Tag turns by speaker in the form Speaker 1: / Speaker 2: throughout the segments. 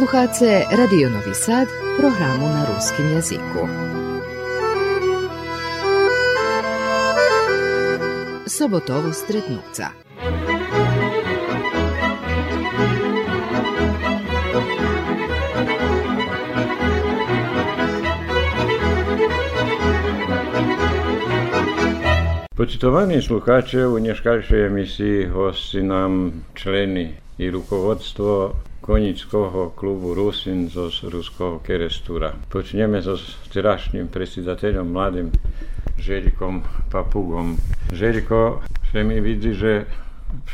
Speaker 1: Slušate Radio Novi Sad, programu na ruskim jeziku. Sobotovo stretnuca.
Speaker 2: Počitovani sluhače u nješkašoj emisiji gosti nam členi i rukovodstvo koniec koho klubu Rusin zo ruského Kerestura. Počneme so včerašným predsedateľom mladým Željkom Papugom. Željko, se mi vidi, že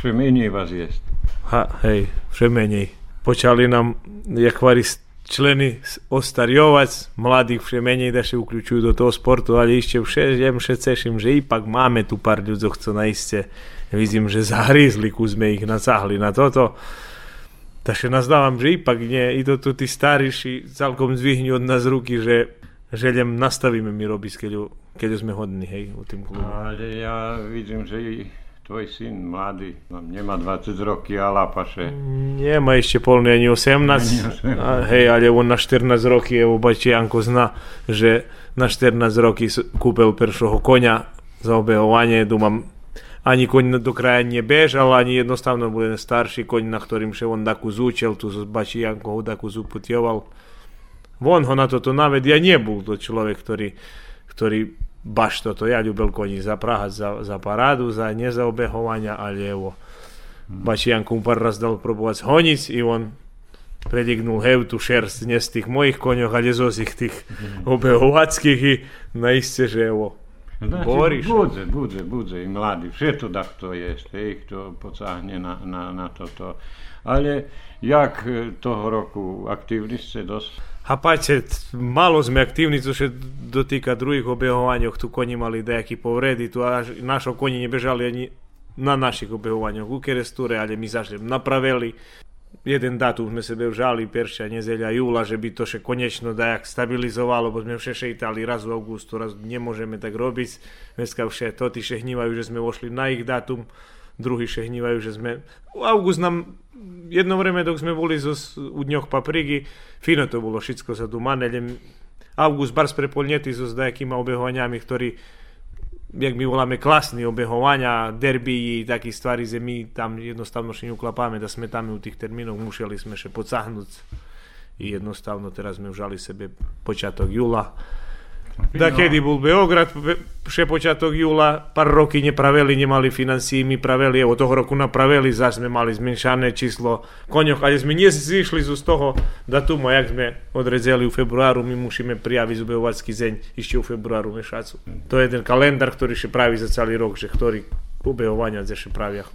Speaker 2: sve meni vas jest.
Speaker 3: Ha, hej, sve meni. Počali nam jakvari členi ostarjovac, mladih vše meni da se uključuju do toho sportu, ali išće vše, jem še cešim, že ipak máme tu par ľudzov, co na iste, vidim, že zahrizli, kuzme ih nacahli na toto. Takže nazdávam, že ipak nie, i to tu tí starší celkom zvihni od nás ruky, že želem nastavíme mi robiť, keď, keď sme hodní, hej, u tým klubom.
Speaker 2: Ale ja vidím, že i tvoj syn mladý, no, nemá 20 roky, a lapaše.
Speaker 3: Nemá ešte polný ani 18, ani 18. A, hej, ale on na 14 roky, evo Janko zna, že na 14 roky kúpil prvšoho konia za obehovanie, dúmam, ani koň do kraja nebežal, ani jednostavno bol jeden starší koň, na ktorým še on takú zúčel, tu z Bačijanko ho takú zuputioval. Von ho na toto naved, ja nebol to človek, ktorý, ktorý baš toto, ja ľúbil koní zaprahať za, za parádu, za nezaobehovania, ale evo. Bačijanko mu pár raz dal probovať honiť i on predignul hev tu šerst, nie z tých mojich koňoch, ale zo tých obehovackých i naiste, že evo,
Speaker 2: Znači, Boriš. Budze, budze, budze i mladi. Všetko da to jest, ej, kto pocahne na, na, na toto. Ale jak e, toho roku aktívni ste dosť?
Speaker 3: Hapajte, malo sme aktívni, co sa dotýka druhých obehovaniach, tu koni mali nejaký povredy, tu až našo koni nebežali ani na našich obehovaniach u Kerestúre, ale my zašli napravili jeden datum sme sebe vžali, peršia nezeľa júla, že by to še konečno dajak stabilizovalo, bo sme vše šejtali raz v augustu, raz nemôžeme tak robiť. Dneska vše to ty hnívajú, že sme vošli na ich datum, druhý še že sme... August nám jedno vreme, dok sme boli zo, u dňoch paprigy, fino to bolo, všetko sa tu manelem. August bars prepolnetý so s dajakýma obehovaniami, ktorí jak my voláme klasný obehovania, derby, taký stvari, že my tam jednostavno še neuklapáme, da sme tam u tých termínov museli sme še pocahnuť. I jednostavno teraz sme vžali sebe počiatok júla da kedy bol Beograd, še počiatok júla, pár roky nepraveli, nemali financí, my praveli, evo toho roku napraveli, zase sme mali zmenšané číslo koňoch, ale sme nezišli z toho datumu, jak sme odrezeli u februáru, my musíme prijaviť zubehovacký deň ešte u februáru mešacu. To je ten kalendár, ktorý še praví za celý rok, že ktorý ubehovania še pravia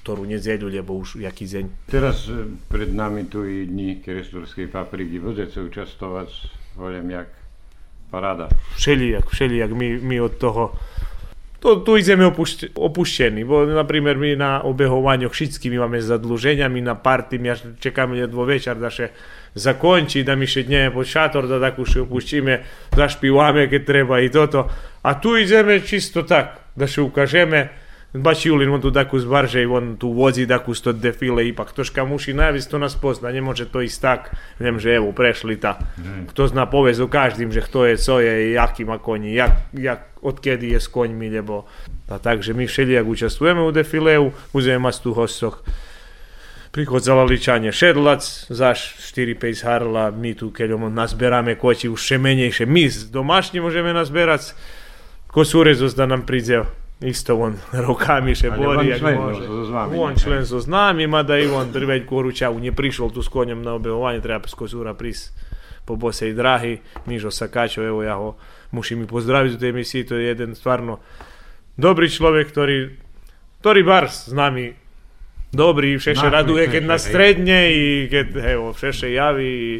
Speaker 3: ktorú nedzeľu, lebo už jaký deň.
Speaker 2: Teraz e, pred nami tu i dní keresturskej papriky. Budete účastovať, volím, jak Paráda.
Speaker 3: Všelijak, všelijak. My, my od toho to, tu ideme opušť, opuštení, bo napríklad my na obehovaniu všetky my máme zadluženia, my na party, my čekáme ledvo večer da še zakončí, da mi še dne pod šator, da tako še opuštíme, zašpívame, keď treba i toto. A tu ideme čisto tak, da še ukažeme, baš Julin, tu takú zbarže, on tu vozí takú sto defile, ipak toška muši najviť, to nás pozna, nemôže to ísť tak, viem, že evo, prešli ta. Mm. Kto zna povez o každým, že kto je, co je, jaký má koni, jak, jak, odkedy je s koňmi, lebo a takže my všelijak účastujeme u defileu, uzeme mas tu hosoch. Prichádzala ličanie šedlac, zaš 4-5 harla, my tu, keď nazberáme koči už še menejšie, my domášne môžeme nazberať, kosúrec da nám príde isto on rukami še bori, jak može. On člen so s nami, mada i on drveď koručavu nije prišol tu s konjem na obehovanje, treba skosura pris po bose i drahi, Mižo Sakačo, evo ja ho mušim i pozdraviti u tej emisiji, to je jeden stvarno dobri človek, ktorý, ktorý bar s nami dobrý, všeše raduje, keď na stredne i keď evo, všeše javí i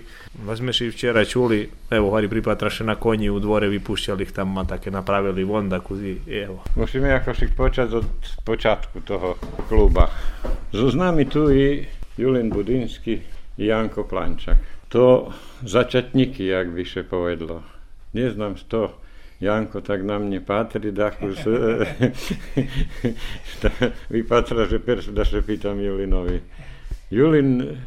Speaker 3: vás sme si včera čuli, evo, Hari pripatraše na koni u dvore, vypúšťali ich tam, ma také napravili von, takú, evo.
Speaker 2: Musíme ako si počať od počiatku toho kluba. So nami tu i Julin Budinsky i Janko Plančak. To začatníky, jak by še povedlo. Neznám z toho, Janko, tak na mne patrí, dachu s... vypatra, že perš da še pýtam Julinovi. Julin,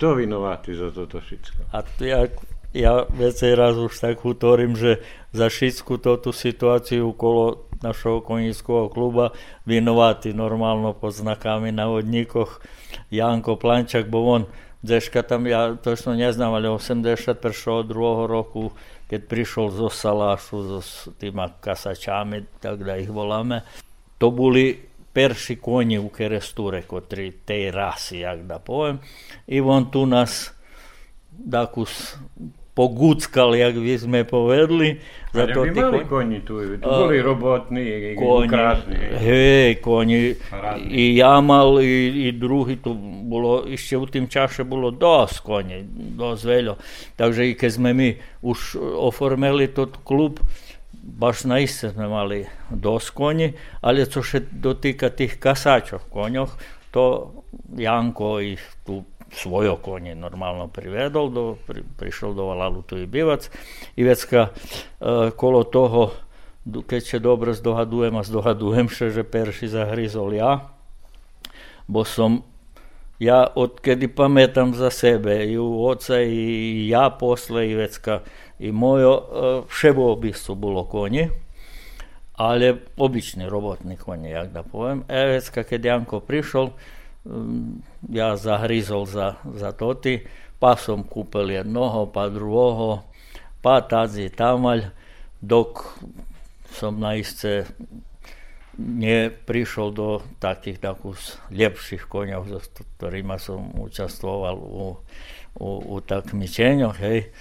Speaker 2: Kto vinovatý za toto všetko?
Speaker 4: A to ja, ja vecej raz už tak hovorím, že za všetku túto situáciu okolo našeho konického kluba vinovatý normálno pod znakami na vodníkoch Janko Plančak, bo on Deška tam, ja točno ale 81. druhého roku, keď prišiel zo Salášu, so týma kasačami, tak da ich voláme, to boli perši konji u Kerestúre, kotri tej rasy, jak da poviem. I on tu nás dakus poguckal, jak by sme povedli.
Speaker 2: Za to by mali koni tu, tu uh, boli robotní, koni, krásni.
Speaker 4: Hej, koni. I ja mal, i, i druhý, tu bolo, ešte u tým čaše bolo dosť koni, dosť veľa. Takže i keď sme my už oformeli tot klub, baš naiste sme mali dosť koni, ale co še dotýka tých kasačov koňoch, to Janko ich tu svojo konje normalno privedol, do, pri, prišiel do Valalu tu i bivac i vecka e, kolo toho, keď še dobro zdohadujem a zdohadujem še, že perši zahryzol ja, bo som ja odkedy pamätam za sebe, i u oca i ja posle i i mojo, e, vševo su bolo konje, ali obični robotni konje, jak da povem. E, vecka Janko prišol, Hm, ja zahryzol za, za toty, pa som kúpil jednoho, pa druhého, pa tadzi tamaľ, dok som naiste не прийшов до таких таку лепших коняв, за которыми сам участвовал у, у, у так меченях, хей.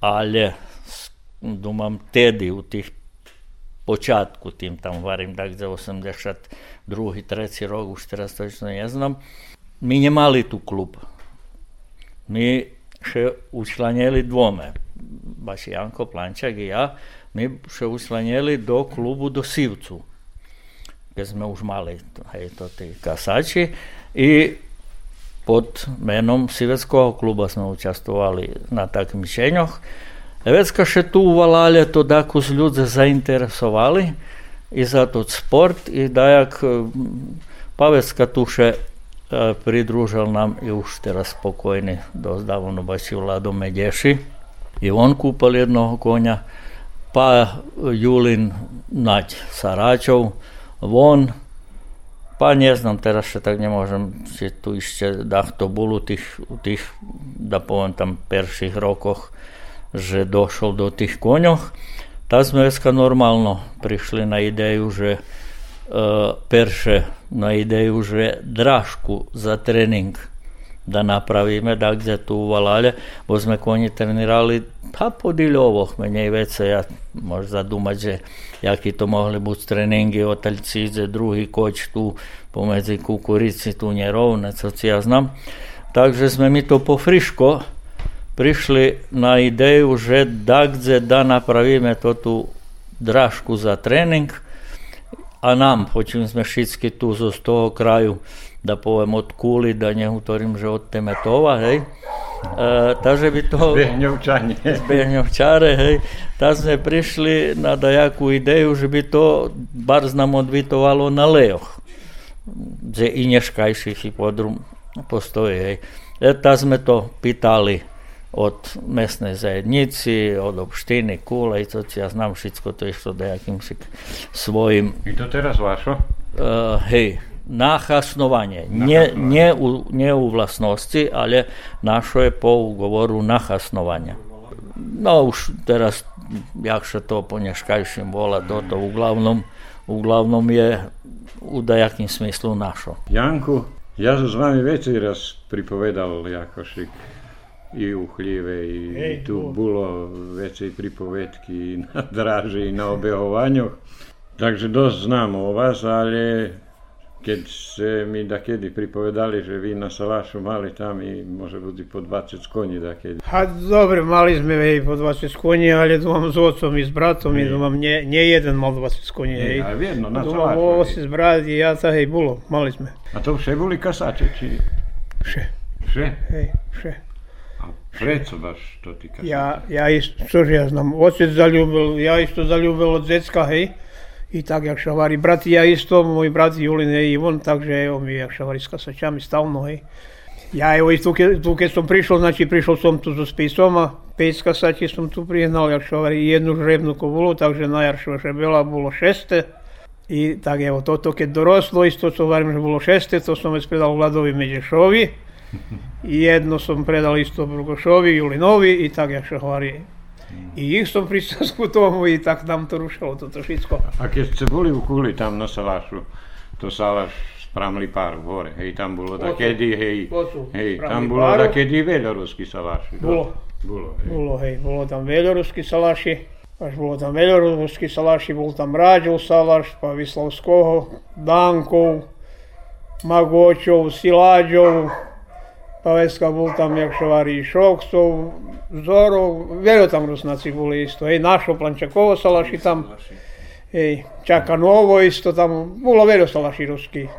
Speaker 4: Але, думам, теди у тих початку, тим там варим так за 80 drugi, treći rok, už teraz točno ne znam. Mi njemali tu klub. Mi še učlanjeli dvome, baš Janko Plančak i ja, mi še učlanjeli do klubu do Sivcu, gdje smo už mali, hej, to ti kasači, i pod menom Sivetskog kluba smo učastovali na takvim takmičenjoh. Već še tu u Valalje to dakus ljudi zainteresovali, i za tut sport i dajak e, Pavec Katuše pridružal nam i už teraz pokojni dozdavno baš i Vlado Medješi i on kupal jednog konja pa Julin Nać Saračov. Von pa ne znam teraz še tak ne možem si tu išće da to bol u tih, u tih da povam tam perših rokoh že došel do tih konjoh tak sme dneska normálno prišli na ideju, že e, perše na ideju, že dražku za tréning da napravíme, da gdje tu uvalale, bo sme konji trenirali pa po diljovoh, menej veće, ja možda dumať, že jaki to mohli biti treningi od Alcidze, drugi koč tu pomedzi kukurici, tu njerovne, co ja znam. Takže sme mi to po friško prišli na ideju, že dakdze da napravíme tu dražku za trening, a nám, počím sme všetky tu z toho kraju, da poviem od Kuli, da nehutorím, že od Temetova, hej. E, takže by to...
Speaker 2: Zbehňovčanie.
Speaker 4: Zbehňovčare, hej. Tak sme prišli na dajakú ideju, že by to barz nám odvitovalo na lejoch. Že i neškajších i podrum postoji, hej. E, tak sme to pýtali od mesnej zajednici, od opštiny, Kule i to ja znam všetko to išlo nejakým svojim...
Speaker 2: I to teraz vašo?
Speaker 4: Uh, hej, nahasnovanje. Nie, nie, u, u vlastnosti, ale našo je po ugovoru nahasnovanja. No už teraz, jak sa to po neškajším vola, toto uglavnom, uglavnom je u dajakým smyslu našo.
Speaker 2: Janku, ja som s vami veci raz pripovedal, ako šik i uhljive i Hej, tu o. bolo vecej pripovedky na dráži, na obehovanju. Takže dosť znám o vás, ale keď ste mi dakedy pripovedali, že vy na Salašu mali tam i može biti po 20 konji dakedy.
Speaker 5: Ha, dobro, mali sme i po 20 konji, ali domam s ocom i s bratom i domam nje, nje jedan mal 20 konji.
Speaker 2: Ne, a vjedno, na
Speaker 5: Salašu. Domam s brat i ja, ta hej, bulo, mali sme.
Speaker 2: A to vše boli kasače, či?
Speaker 5: Vše.
Speaker 2: Vše?
Speaker 5: Hej, vše.
Speaker 2: Preco baš to ti kažem?
Speaker 5: Ja, ja isto, što ja znam, otac zaljubil, ja isto zaljubil od zecka, hej. I tak jak šavari, brat ja isto, moj brat Julin, hej, i on, takže evo mi jak šavari s kasačami stalno, hej. Ja evo i tu, keď som prišiel, znači prišiel som tu so spisom a 5 kasati som tu prihnal, jak hovorí, jednu žrebnú kovulu, takže najjaršia žrebela bolo šeste. I tak evo, toto keď doroslo, isto čo hovorím, že bolo šeste, to som već predal Vladovi Međešovi. Jedno som predal isto Brugošovi, Julinovi i tak jak hovorí. I ich som pristal k tomu i tak nám to rušilo, toto všetko.
Speaker 2: A keď ste boli u kuli tam na Salašu, to Salaš Pramli pár hore, hej, tam bolo
Speaker 5: Ocu.
Speaker 2: takedy, hej, hej,
Speaker 5: Pramli
Speaker 2: tam bolo
Speaker 5: páru.
Speaker 2: takedy veľorusky Salaš.
Speaker 5: Bolo.
Speaker 2: Bolo, hej.
Speaker 5: Bolo, hej, bolo tam veľorusky salaši, až bolo tam veľorusky salaši, bol tam Ráďov salaš, pa Vyslavského, Dánkov, Magočov, Siláďov, pa veska bol tam, jak šo varí, Šoksov, Zorov, veľo tam Rusnaci boli isto, hej, našo Plančakovo salaši tam, hej, Čakanovo isto tam, bolo veľo salaši ruských.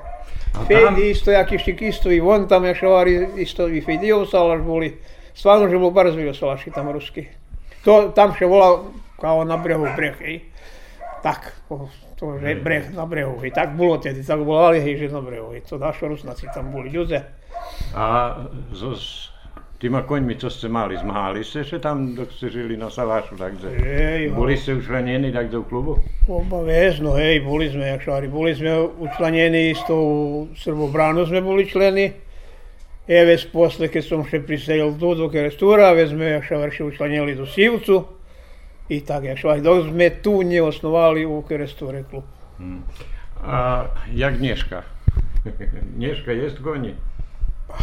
Speaker 5: Fejdi isto, jaký štik isto, i von tam, jak šo varí, isto i Fejdijov salaš boli, stvarno, že bol veľa salaši tam ruských. To tam še volá kao na brehu breh, hej. Tak, to, že breh na brehu, hej. Tak bolo tedy, tak volali, hej, že na brehu, hej. To naši Rusnaci tam boli ľudia.
Speaker 2: a so, s týma koňmi, čo ste mali, zmáhali ste še tam, dok ste žili na Salašu, takže
Speaker 5: Hej, ho.
Speaker 2: boli ste učlenení tak do klubu?
Speaker 5: Obavezno, hej, boli sme, jak šari, boli sme učlanjeni isto u Srbobranu sme boli členi. E, već posle, kad som še priselil tu do Kerestura, već sme, jak šari, še učlanjeli do Sivcu. I tak, jak šari, dok sme tu nje osnovali u Keresture klub.
Speaker 2: A jak Dneška? Dneška jest goni?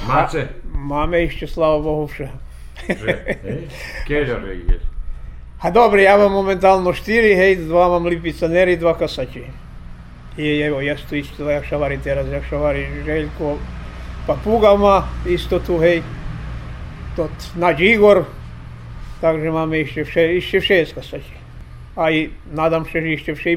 Speaker 2: Máte?
Speaker 5: Máme ešte, slava Bohu, vše.
Speaker 2: Keďore je?
Speaker 5: A dobre, ja mám momentálno 4, hej, dva mám lipicaneri, dva kasači. I evo, ja tu isto, jak šavari teraz, jak šavari Željko Papuga má isto tu, hej. Tot Nađ Igor, takže máme ešte vše, ešte šest kasači. A i nadam se, že ešte vše i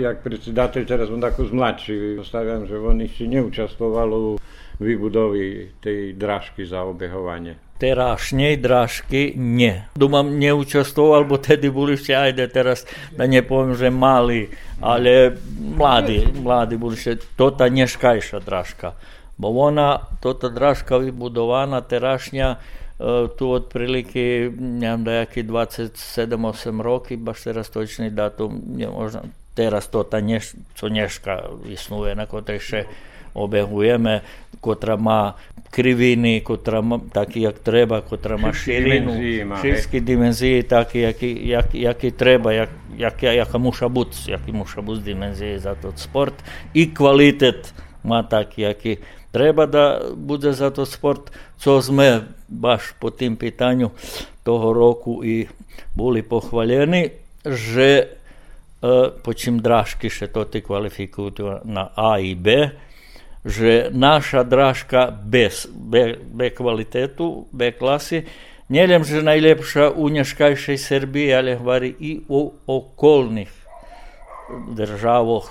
Speaker 2: jak predsedateľ, teraz on ako mladší, postavím, že on ešte neučastovalo v výbudovi tej dražky za obehovanie.
Speaker 4: Terašnej dražky nie. Dúmam, neučastoval, bo tedy boli ešte, ajde teraz, da nepoviem, že mali, ale mladí, mladí boli ešte, tota neškajša dražka. Bo ona, tota dražka vybudovana, terašnja, e, tu otprilike, nemam da 27-8 roki, baš teraz točni datum, ne teraz to ta něž, co něžka існує, na kotre še obehujeme, kotra má kriviny, kotra má, taky jak treba, kotra má širinu, širski dimenzije taki, jaki, jak, jaki treba, jak, jak, jaka muša buc, jaki muša buc dimenzije za to sport i kvalitet má taki, jaki treba da bude za to sport, co sme baš po tim pitanju toho roku i boli pohvaljeni, že počím drážky, že to ty kvalifikujú na A i B, že naša drážka bez B, B kvalitetu, B klasy, nielen, že najlepša u neškajšej Srbiji, ale hovorí i u okolných državoch,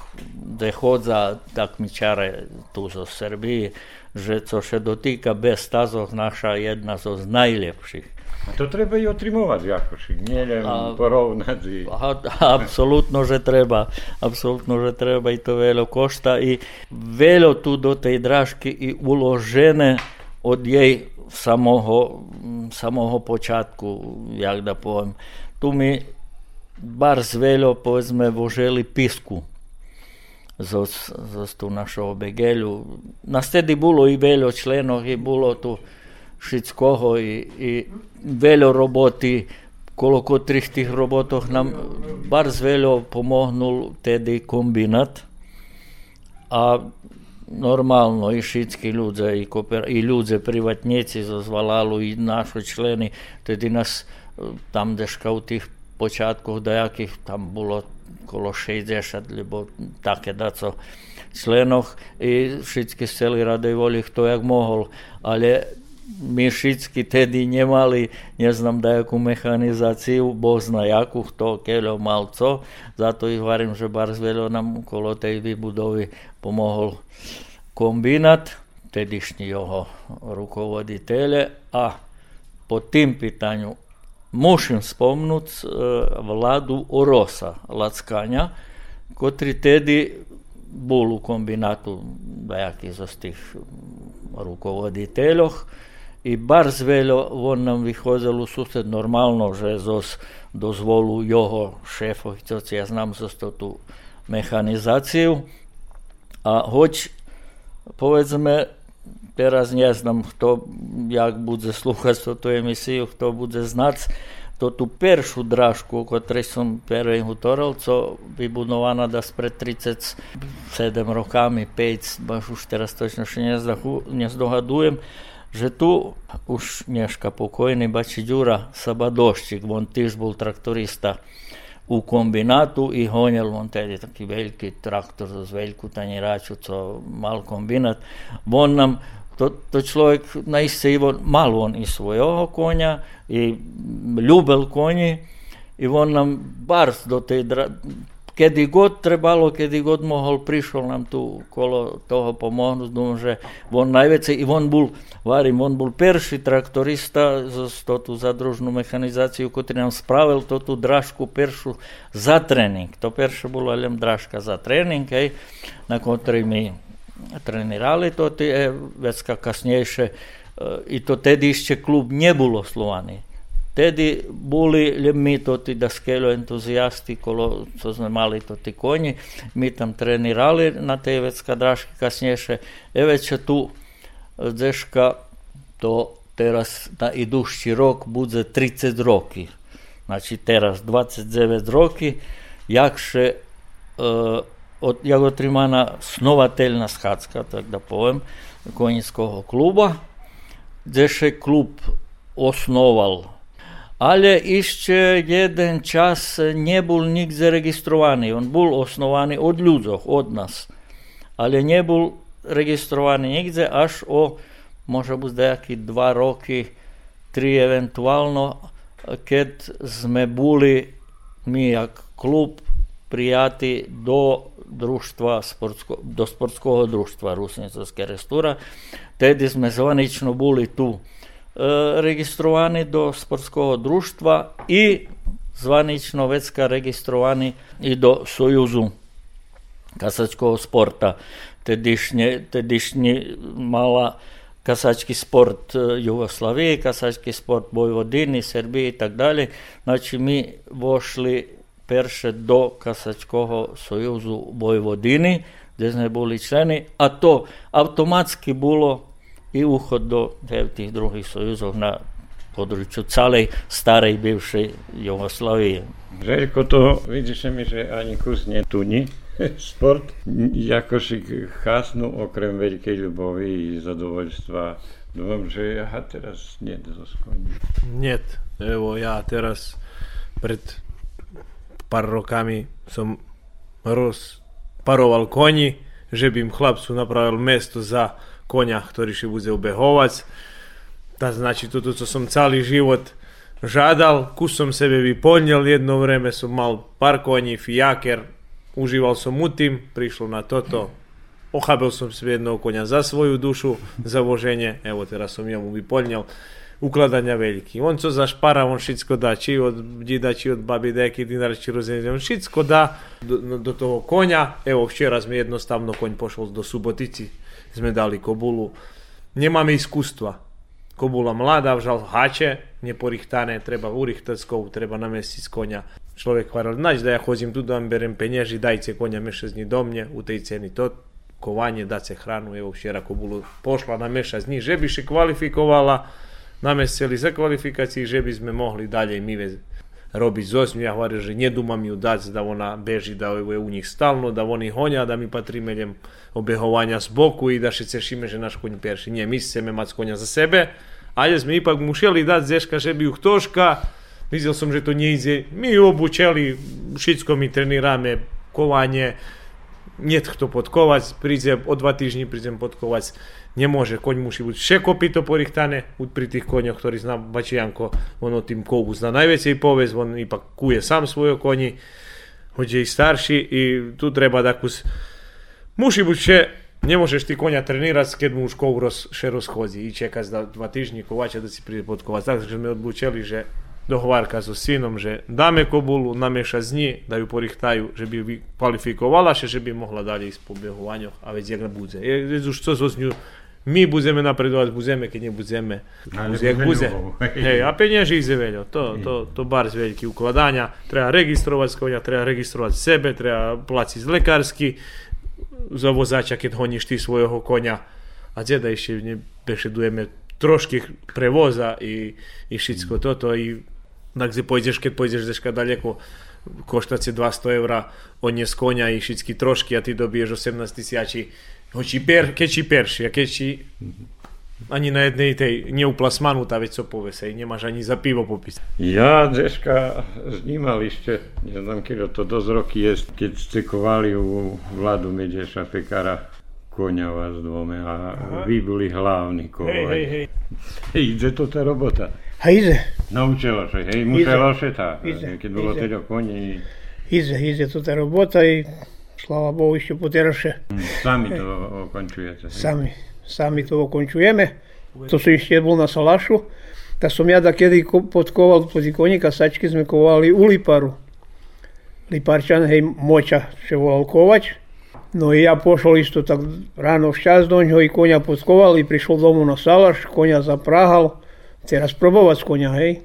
Speaker 4: kde chodza takmičare tu zo Srbiji, že co še dotýka bez stazov naša jedna zo z najlepších.
Speaker 2: A To treba i otrimovati jakoši šignjeljem,
Speaker 4: porovnati. Apsolutno že treba, apsolutno že treba i to velo košta i velo tu do tej draške i uložene od jej samoho, samoho počatku, jak da povem. Tu mi bar zvelo, velo, povedzme, voželi pisku za, za tu našu obegelju. Na stedi bilo i velo členov, i bilo tu wszystkiego i, i wiele roboty, koliko tych, tych robotów nam bardzo wiele pomógł wtedy kombinat, a normalno i šitski ludzie, i, kooper, i ludzie prywatnicy zazwalalu, i nasze czleny, wtedy nas tam deszka u tych początków dajakich, tam było koło 60, lebo takie da co členov i všetky z celej radej voli, kto jak mohol, ale mišički te nemali, ne znam da jakú mehanizaciju, boh zna jaku, to co, malco, zato ih varim, že bar veľo nam okolo tej vybudovi pomohol kombinat, tedyšní jeho rukovoditele. A po tim pitanju musím spomnut vládu vladu Orosa Lackania, kotri tedi bol u kombinatu dajak iz tých rukovoditeľov, i bardzo wiele on nam wychodził sused normalno, że zos dozvolu jeho šéfov, co ja znam został tu mechanizaciju, a hoć povedzme teraz nie znam kto jak bude sluchať tú emisiju, kto bude znať to tú peršu drážku, o ktorej som prvý hovoril, co vybudovaná da spred 37 rokami, 5, baš už teraz točno nezdohadujem, že tu už Nješka pokojni bači Đura Sabadošćik, on tiž bol traktorista. U kombinatu i honjel on tedi taki veliki traktor za veliku tanjiraču, co mal kombinat, on nam to, to človek naisejivo, malo on i svojega konja i ljubel konji i on nam bar do te dra- kedy god trebalo, kedy god mohol, prišiel nám tu kolo toho pomohnúť. Dúfam, že on najväcej, i on bol, varím, on bol perší traktorista z tú zadružnú mechanizáciu, ktorý nám spravil tú dražku peršu za tréning. To perše bolo len dražka za tréning, hej, na ktorej my trenirali to tie vecka kasnejšie. I to tedy ešte klub nebolo slovaný. Tedy boli mi to ti da skelo entuzijasti, kolo co sme mali to ti konji, mi tam trenirali na tej vecka dražki kasnejšie. Eveće tu deška to teraz na idušći rok bude 30 roki. Znači teraz 29 roki, jakše uh, od Jagotrimana snovateljna schadzka, tak da povem, konjskog kluba, gdje še klub osnoval ale iście jeden čas nie był nikt zarejestrowany. On był osnowany od ludzi, od nas, ale nie był rejestrowany nigdzie, aż o może być dajaki dwa roki, tri ewentualno, kad sme buli mi jak klub prijati do društva, do sportskog društva Rusnicovske restura, tedi sme zvanično buli tu. registrovani do sportskog društva i zvanično vecka registrovani i do Sojuzu kasačkog sporta. Tedišnje, tedišnji mala kasački sport Jugoslavije, kasački sport Vojvodini, Srbije i tak dalje. Znači mi vošli перше до Касацького Союзу Войводини, де з неї були члени, а то автоматськи було i uhod do tih drugih sojuzov na području celej starej bivšej Jugoslavije.
Speaker 2: Željko, to vidiš mi, že ani kus nie tuni sport, jako si chasnu okrem veľkej ľubovi i zadovoljstva. Dúfam, že ja teraz nie zo skoni.
Speaker 3: Niet, evo ja teraz pred pár rokami som rozparoval koni, že by im chlapcu napravil mesto za konia, ktorý si bude ubehovať. To znači, toto, co som celý život žádal, kus som sebe vyplnil, jedno vreme som mal pár koní, fijaker, užíval som mu tým, prišlo na toto, ochabil som si jedného konia za svoju dušu, za voženje, evo teraz som jemu vyplnil ukladania veľký. On co zašpara, on všetko dá, či od dida, či od babi, nejaký dinar, či rozhodne, on všetko dá do, do toho konia. Evo, včera sme jednostavno koň pošol do Subotici, sme dali kobulu. Nemáme iskustva. Kobula mladá, vžal hače, neporichtané, treba urichtackov, treba namestiť z konia. Človek hovoril, nač da ja chodím tu, dám, berem peniaži, dajte konia mešať do mne, u tej ceny to, kovanie, dace hranu, evo včera kobulu pošla na mešať dní, že by še kvalifikovala, namestili za kvalifikácii, že by sme mohli ďalej my robiť zosňu. Ja hovorím, že nedumam ju dať, da ona beži, da je u nich stalno, da oni honia, da mi patríme idem obehovania z boku i da še cešíme, že naš konj perši. Nie, my chceme mať konia za sebe, ale sme ipak museli dať zeška, že by ju ktoška, videl som, že to my ju obučeli, všetko my treníráme, kovanie, nie kto podkovať, príde o dva týždni prídem podkovať nemôže, koň musí byť vše kopito porichtané, pri tých koňoch, ktorí zná Bačianko, on o tým kovu zná najväcej povesť, on ipak kuje sám svojo koni, hoď je starší i tu treba takus, musí byť vše, nemôžeš ty konia trenírať, keď mu už kov roz, še rozchodí i čekať za dva týždni kovača da si príde podkovať. Takže sme odlučili, že dohovárka so synom, že dáme kobulu, namieša z ní, da porichtajú, že by kvalifikovala, že by mohla ďalej ísť po behovaňoch a veď jak bude. Je, je už co zo z ňu my budeme napredovať, budeme, keď nebudeme. Bude, jak bude. Hej, a peniaže ide veľa. To, to, to bar z veľký ukladania. Treba registrovať konia, treba registrovať sebe, treba platiť lekársky za vozača, keď honíš ty svojho konia. A teda ešte nebešedujeme trošky prevoza i, i všetko mm. toto. I, takže pôjdeš, keď pôjdeš deška daleko, koštať si 200 eur, odniesť konia i všetky trošky a ty dobiješ 18 tisíci Hoči per, keď si perši, a keď si ani na jednej tej neuplasmanu tá vec co povesej, nemáš ani za pivo popísať.
Speaker 2: Ja dneška snímal ešte, neviem, keď to dosť roky je, keď ste kovali u Vladu Medeša Pekara konia vás dvome a Aha. vy boli hlavní kovali. Hej, hej, hej. Ide to tá robota.
Speaker 5: A ide.
Speaker 2: Naučilo sa, hej, muselo sa tá, keď bolo teda koni.
Speaker 5: Ide, ide to tá robota i Slava Bohu, ešte poteraše.
Speaker 2: Sami to okončujete.
Speaker 5: Sami, sami to okončujeme. To som ešte bol na Salašu. Tak som ja da kedy podkoval pozi konika sačky sme kovali u Liparu. Liparčan, hej, Moča še volal kovač. No i ja pošol isto tak ráno včas do ňoho i konia podkoval i prišiel domu na Salaš, konia zaprahal. Teraz probovať konia, hej.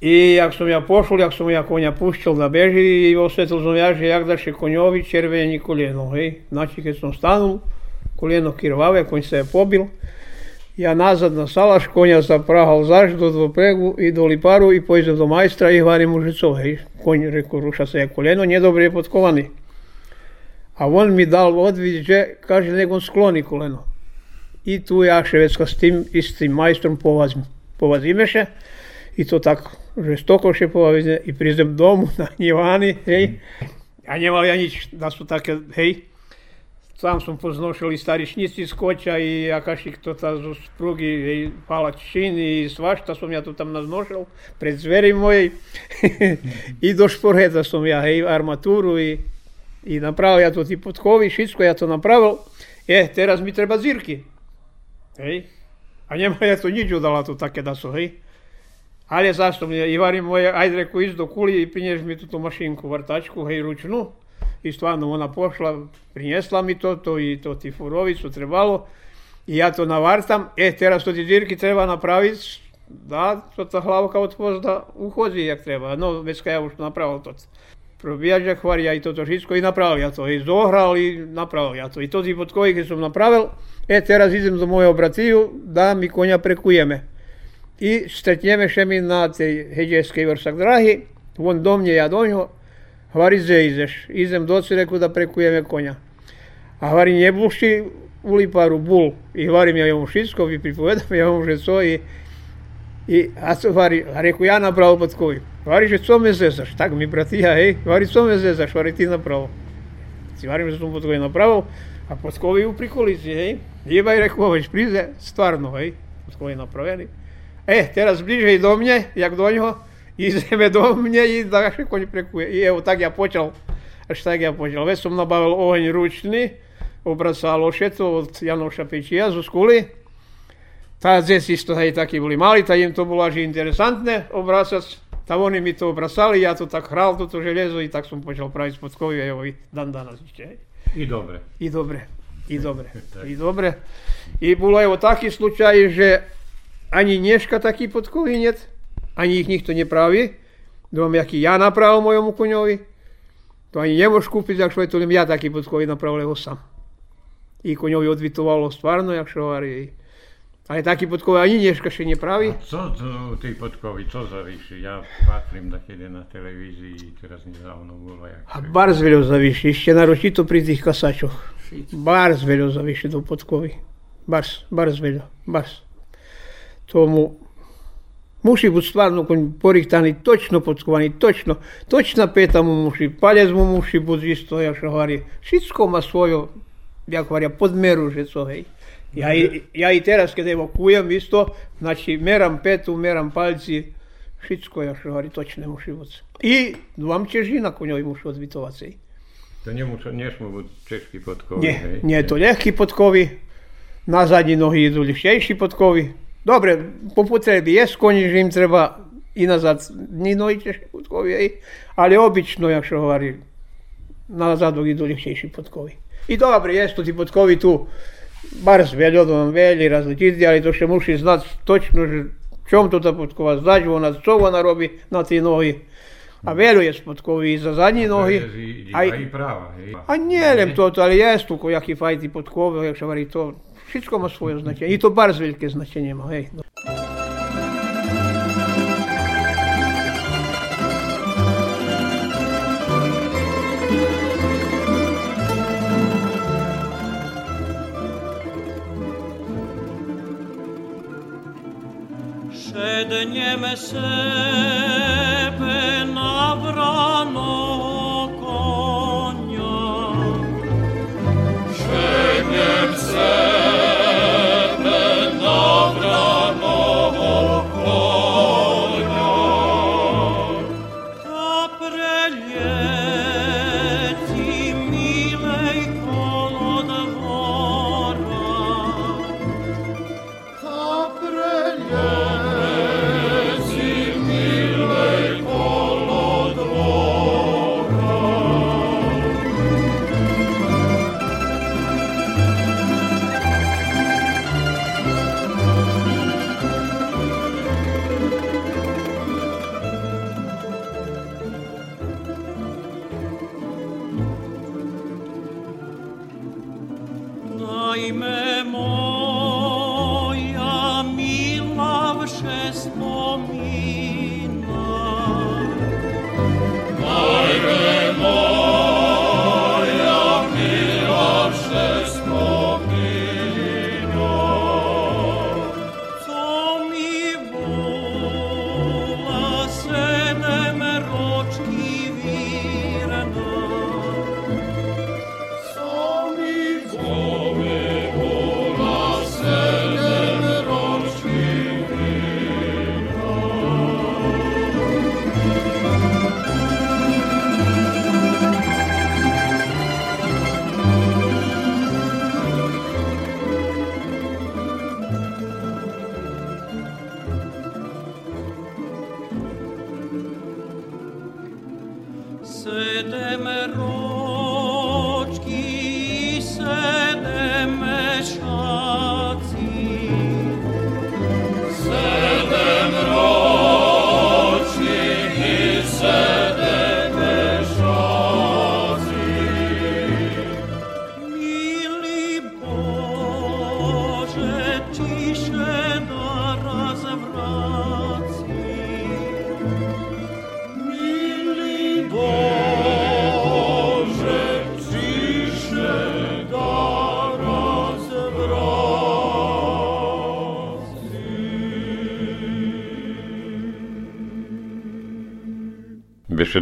Speaker 5: I jak som ja pošol, jak som ja konia pušťal na beži, osvetlil som ja, že jak daše konjovi červeni koljeno, hej. Znači keď som stanul, koljeno kirvave, konj se je pobil. Ja nazad na salaš, konja zaprahal zaš do dvopregu i do liparu i pojdem do majstra i varim užicov, hej. Konj rekao, ruša se je koljeno, nije dobro je potkovani. A on mi dal odvid, že kaže, nego skloni koleno. I tu ja švedska s tim istim majstrom povazim, povazimeše. I to tak žestoko šepovali i prizdem domu na njivani, hej. A nemali ja nič, da su také, hej. Sam som poznošil i stari šnici z koća i akašik to ta zo sprugi, hej, palačin i svašta som ja to tam naznošil pred zveri mojej. I do šporeta som ja, hej, armaturu i, i napravil ja to ti podkovi, všetko ja to napravil. E, teraz mi treba zirky. Hej. A nema ja to nič udala to také da su, hej. Ale zašto mi je, i varim moje, ajde iz do kuli i prinješ mi tu, tu mašinku, vrtačku, hej, ručnu. I stvarno ona pošla, prinjesla mi to, to i to ti furovicu trebalo. I ja to navartam, e, teraz to ti dirki treba napraviti, da, to ta hlavka od da uhodzi jak treba. No, već kad ja už napravil to. probíjač akvarija i toto všetko i napravil ja to. I zohral i napravil ja to. I to ti podkovi keď som napravil, e teraz idem do mojho bratiju da mi konja prekujeme. Mi na tej heđeskej vrsak drahi, on do mne, ja do ňo, Hvari ze izeš, idem doci reku da prekujeme konja. A hvari nje buši u liparu bul. I hvarim ja jemu všetko, vi pripovedam ja mu že co i a co hvari, a reku ja napravo pod koji. Hvari že co me zezaš, tak mi bratija, hej, hvari co me zezaš, hvari ti napravo. Si hvarim že som pod koji napravo, a pod koji u prikolici, hej. Jebaj reku, već prize, stvarno, hej, pod koji napravili. E, teraz bliže do mne, jak do ňoho, ideme do mne i da ga konj prekuje. I evo tak ja počal, až tak ja počal. Već som nabavil oheň ručný, obracalo šeto od Janoša Pečija zo skuli. Tá deci isto hej takí boli mali, tak im to bolo až interesantné obracať. Tak oni mi to obracali, ja to tak hral, toto železo i tak som počal praviť spodkovi, evo i dan danas. Hej.
Speaker 2: I dobre.
Speaker 5: I dobre, i dobre, i dobre. I bolo evo taký slučaj, že ani dneška taký podkový net, ani ich nikto nepraví. Dom, jaký ja napravil mojemu koňovi, to ani nemôžeš kúpiť, ak to len ja taký podkový napravil ho sám. I koňovi odvitovalo stvarno, jak šovári. Ale taký podkový ani dneška še nepraví.
Speaker 2: A co to, tí podkovi, co zavíši? Ja patrím takedy na televízii, teraz nedávno bolo. Jak...
Speaker 5: A barz veľo zavíši, ešte naročito pri tých kasačoch. Barz veľo zavíši do podkovy. Barz, barz veľo, barz. to mu muši stvarno konj porihtani, točno potkovani, točno, točna peta mu muši, palec mu muši bud isto, ja što hvari, Šitsko ma svojo, ja hvarja, podmeru že co, hej. Ja i, ja i teraz kada evakujem isto, znači meram petu, meram palci, šitsko ja što hvari, točne muši bud. I dvam čežina konjoj muši odbitovac, hej.
Speaker 2: To njemu nešmo bud češki
Speaker 5: potkovi,
Speaker 2: hej?
Speaker 5: Nje, nje, to lehki potkovi, na zadnji nohi idu lišejši potkovi, Добре, по потребі є з treba i nazad ni назад putkovi, ali obično, але обічно, якщо говориш, назад іду легчіші подкові. I dobro, jesu ti potkovi tu, bar s veljodom velji različiti, ali to še muši znat točno čom to ta potkova znač ona co ona robi na ti nogi. A veljo je potkovi i za zadnji
Speaker 2: nogi. A i prava.
Speaker 5: A njelem to, ali jesu kojaki fajti potkovi, jak še vari ovaj, to, Všetko má svoje značenie. I to bardzo veľké značenie má, hej.
Speaker 6: Šednjeme sebe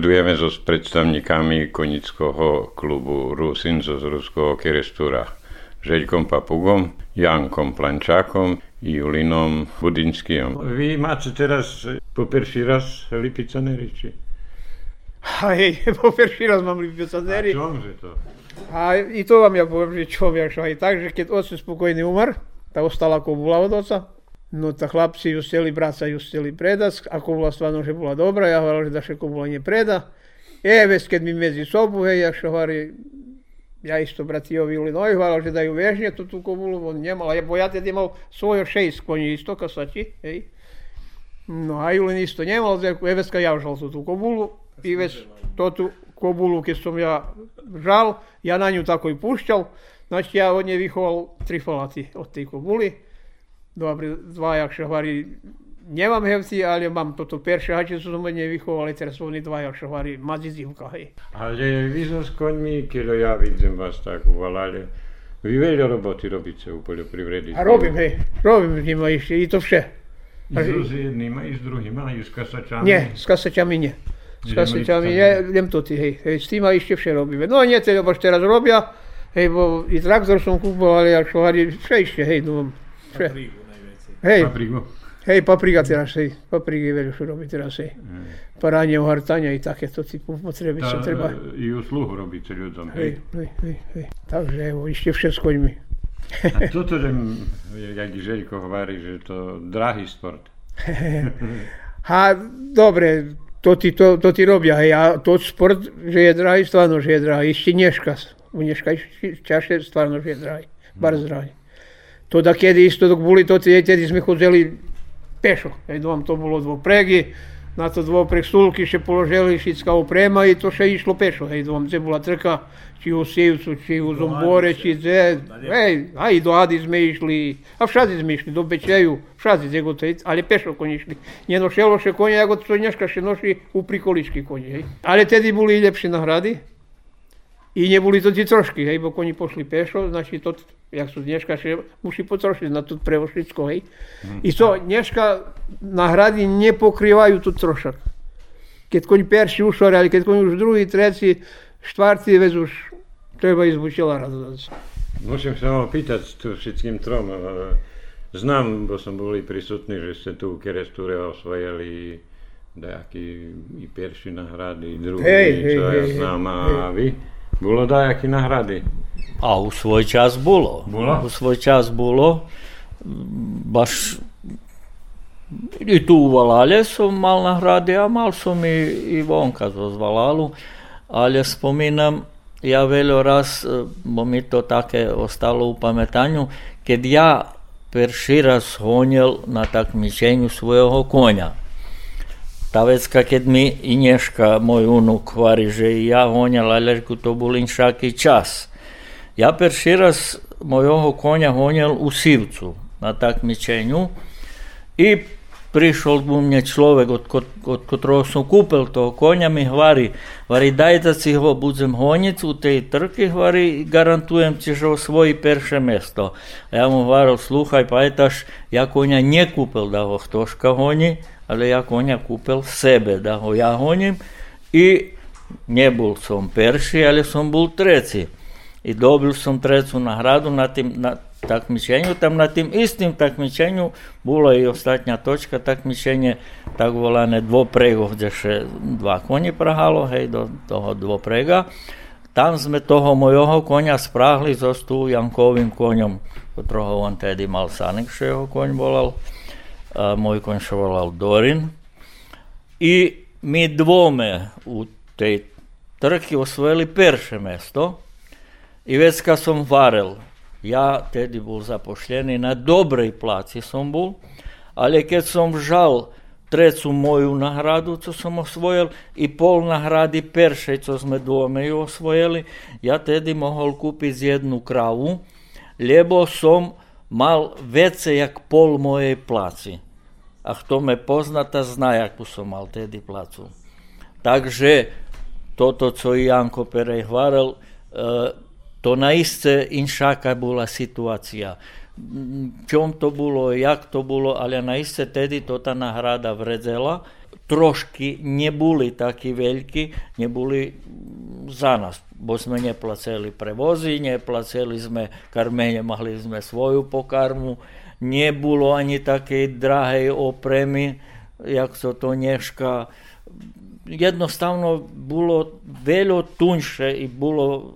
Speaker 2: Besedujeme so s predstavníkami konického klubu Rusin zo z Ruského Kerestúra. Žeľkom Papugom, Jankom Plančákom Julinom Budinským. Vy máte teraz po prvý raz lipicanery, či?
Speaker 5: A hej, po prvý raz mám lipicanery.
Speaker 2: A čomže to?
Speaker 5: A i to vám ja poviem, že čo ja aj tak, že keď oci spokojný umar, tak ostala kobula od oca, no tak chlapci ju steli brať ju steli predať, a kobula stvarno, že bola dobrá, ja hovoril, že daše kobula ne preda. E, već keď mi medzi sobu, hej, ja što hovorí, ja isto bratiovi Julinoj hvala, že daju vežnje tu tu kobulu, on nemal, bo ja teda mal svojo šest konji isto kasači, hej. No a Julin isto nemal, Eveska ja žal tu tu kobulu i već to tu kobulu, keď som ja žal, ja na ňu tako i pušťal, znači ja od nje vychoval tri falaty od tej kobuly. Dobre, dva, jak hovorí, nemám hevci, ale mám toto perše hače, čo som od nej vychoval, teraz oni dva, jak hovorí, madzizivka, hej.
Speaker 2: Ale vy so s koňmi, keď ja vidím vás tak uvalali, vy veľa roboty robíte u poljoprivredi.
Speaker 5: A robím, hej, robím s nima ešte, i to vše.
Speaker 2: I s jedným, i s druhým, i s kasačami.
Speaker 5: Nie, s kasačami nie. S kasačami nie, len to ty, hej, hej, s tým ešte vše robíme. No nie, teda, bo teraz robia, hej, bo i traktor som kúpoval, ale jak hovorí, vše ešte, hej, no, vše. Hej,
Speaker 2: Papriku.
Speaker 5: hej, paprika teraz, hej, papriky veľa čo robí teraz, hej. Paranie, ohartania i takéto typu potreby, čo treba.
Speaker 2: I usluhu robíte ľuďom.
Speaker 5: Hej, hej, hej, hej. Takže evo, ešte vše s koňmi.
Speaker 2: A toto, že, jak Žeľko hovorí, že to drahý sport.
Speaker 5: A dobre, to ti, to, to ti robia, hej, a to sport, že je drahý, stvarno, že je drahý, ešte dneška, u dneška ešte ťažšie, stvarno, že je drahý, bar drahý. To da kedy isto dok boli to, tedy sme chodzili pešo, hej, dom to bolo dvopregy, na to dvopreg stulky še položili, šická oprema i to še išlo pešo, hej, dom, gdje bola trka, či u Sivcu, či u Zombore, či gdje, hej, a i do Adi sme išli, a všade sme išli, do Bečeju, gdje god, hej, ali pešo konji išli. Njeno šelo še konja, ja god to dneška še noši u prikolički konji, hej. Ali tedy boli lepšie nahrady, i neboli to ti trošky, hej, bo koni pošli pešo, znači to, jak sú dneška, še musí potrošiť na to prevošlicko, hej. I to dneška nahrady nepokrývajú tu trošak. Keď koň perši ušore, ale keď koň už druhý, tretí, štvrtý, vec už treba ísť bučela radovať.
Speaker 2: Musím sa vám pýtať tu všetkým trom. e, Znam, bo som boli prisutní, že ste tu v Kerestúre osvojili nejaký i perší nahrady, i druhý,
Speaker 5: Hej, hej,
Speaker 2: čo ja
Speaker 5: hej,
Speaker 2: znam. A vy? Bolo da jaki nahradi.
Speaker 4: A u svoj čas bolo.
Speaker 2: Bula?
Speaker 4: U svoj čas bolo. Baš i tu u Valalje su mal nahradi, a mal su mi i vonka z Valalu. Ali spominam, ja veljo raz, bo mi to take ostalo u pametanju, kad ja peršira honjel na takmičenju svojeho konja. Ta vecka, keď mi i Nješka, moj unuk, hvari, že ja honjal, ale reku, to bol inšaký čas. Ja perši raz mojho konja honjal u Sivcu na takmičenju i prišol bom je človek, od, od, od katerega sem kupil to konja, mi hvari, hvari daj, da si ho budem honjic v tej trki, hvari garantujem ti že osvoji perše mesto. A ja mu hvaril, sluhaj, pa je taš, ja konja ne kupil da ho htoška honi, ali ja konja kupil sebe da ho ja honim i ne bol sam perši, ali sam bol treci. I dobil sam trecu nagradu na tim, na, takmičenju. Tam na tým istým takmičenju bola i ostatňa točka takmičenje, tak volané dvoprego, kde še dva koni prahalo, hej, do toho dvoprega. Tam sme toho mojho konia spráhli so tu Jankovým koňom, ktorého on tedy mal sanik, že jeho koň volal. A môj koň sa volal Dorin. I mi dvome u tej trky osvojili perše mesto. I već kad varel, ja tedy bol zapošljený na dobrej placi som bol, ale keď som žal trecu moju nahradu, co som osvojil, i pol nahrady peršej, co sme dvome ju osvojili, ja tedy mohol kúpiť jednu kravu, lebo som mal vece jak pol mojej placi. A kto me pozna, ta zna, jakú som mal tedy placu. Takže toto, co Janko Perej hvarel, e, to naiste inšaká bola situácia. Čom to bolo, jak to bolo, ale naiste tedy to tá náhrada vredzela. Trošky neboli takí veľkí, neboli za nás, bo sme neplaceli prevozy, neplaceli sme karmenie, mali sme svoju pokarmu, nebolo ani takej drahej opremy, jak sa to dneška jednostavno bolo veľo tunše i bolo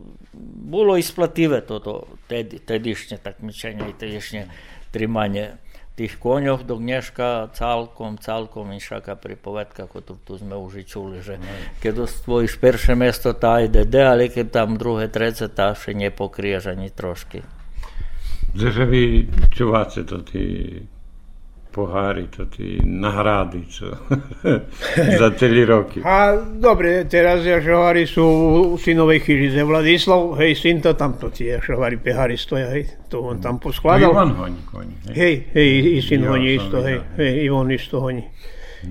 Speaker 4: bolo isplative toto tedy, tedišnje takmičenje i tedišnje trimanje tých koňoch do dneška celkom, celkom inšaká pripovedka, ako tu, tu sme už i čuli, že keď osvojíš perše mesto, tá IDD, ale keď tam druhé, trece, tá še nepokrieš ani trošky.
Speaker 2: Že vy čuváte to tí pohári, to tí nahrady, čo za celý roky.
Speaker 5: A dobre, teraz ja šovári sú u synovej chyžize Vladislav, hej, syn to tamto tie šovári pehári stoja, hej, to on tam poskladal.
Speaker 2: Ivan honí koní.
Speaker 5: Hej, hej, i syn
Speaker 2: Jo,
Speaker 5: honí isto, hej,
Speaker 2: videl.
Speaker 5: hej, Ivon isto honí.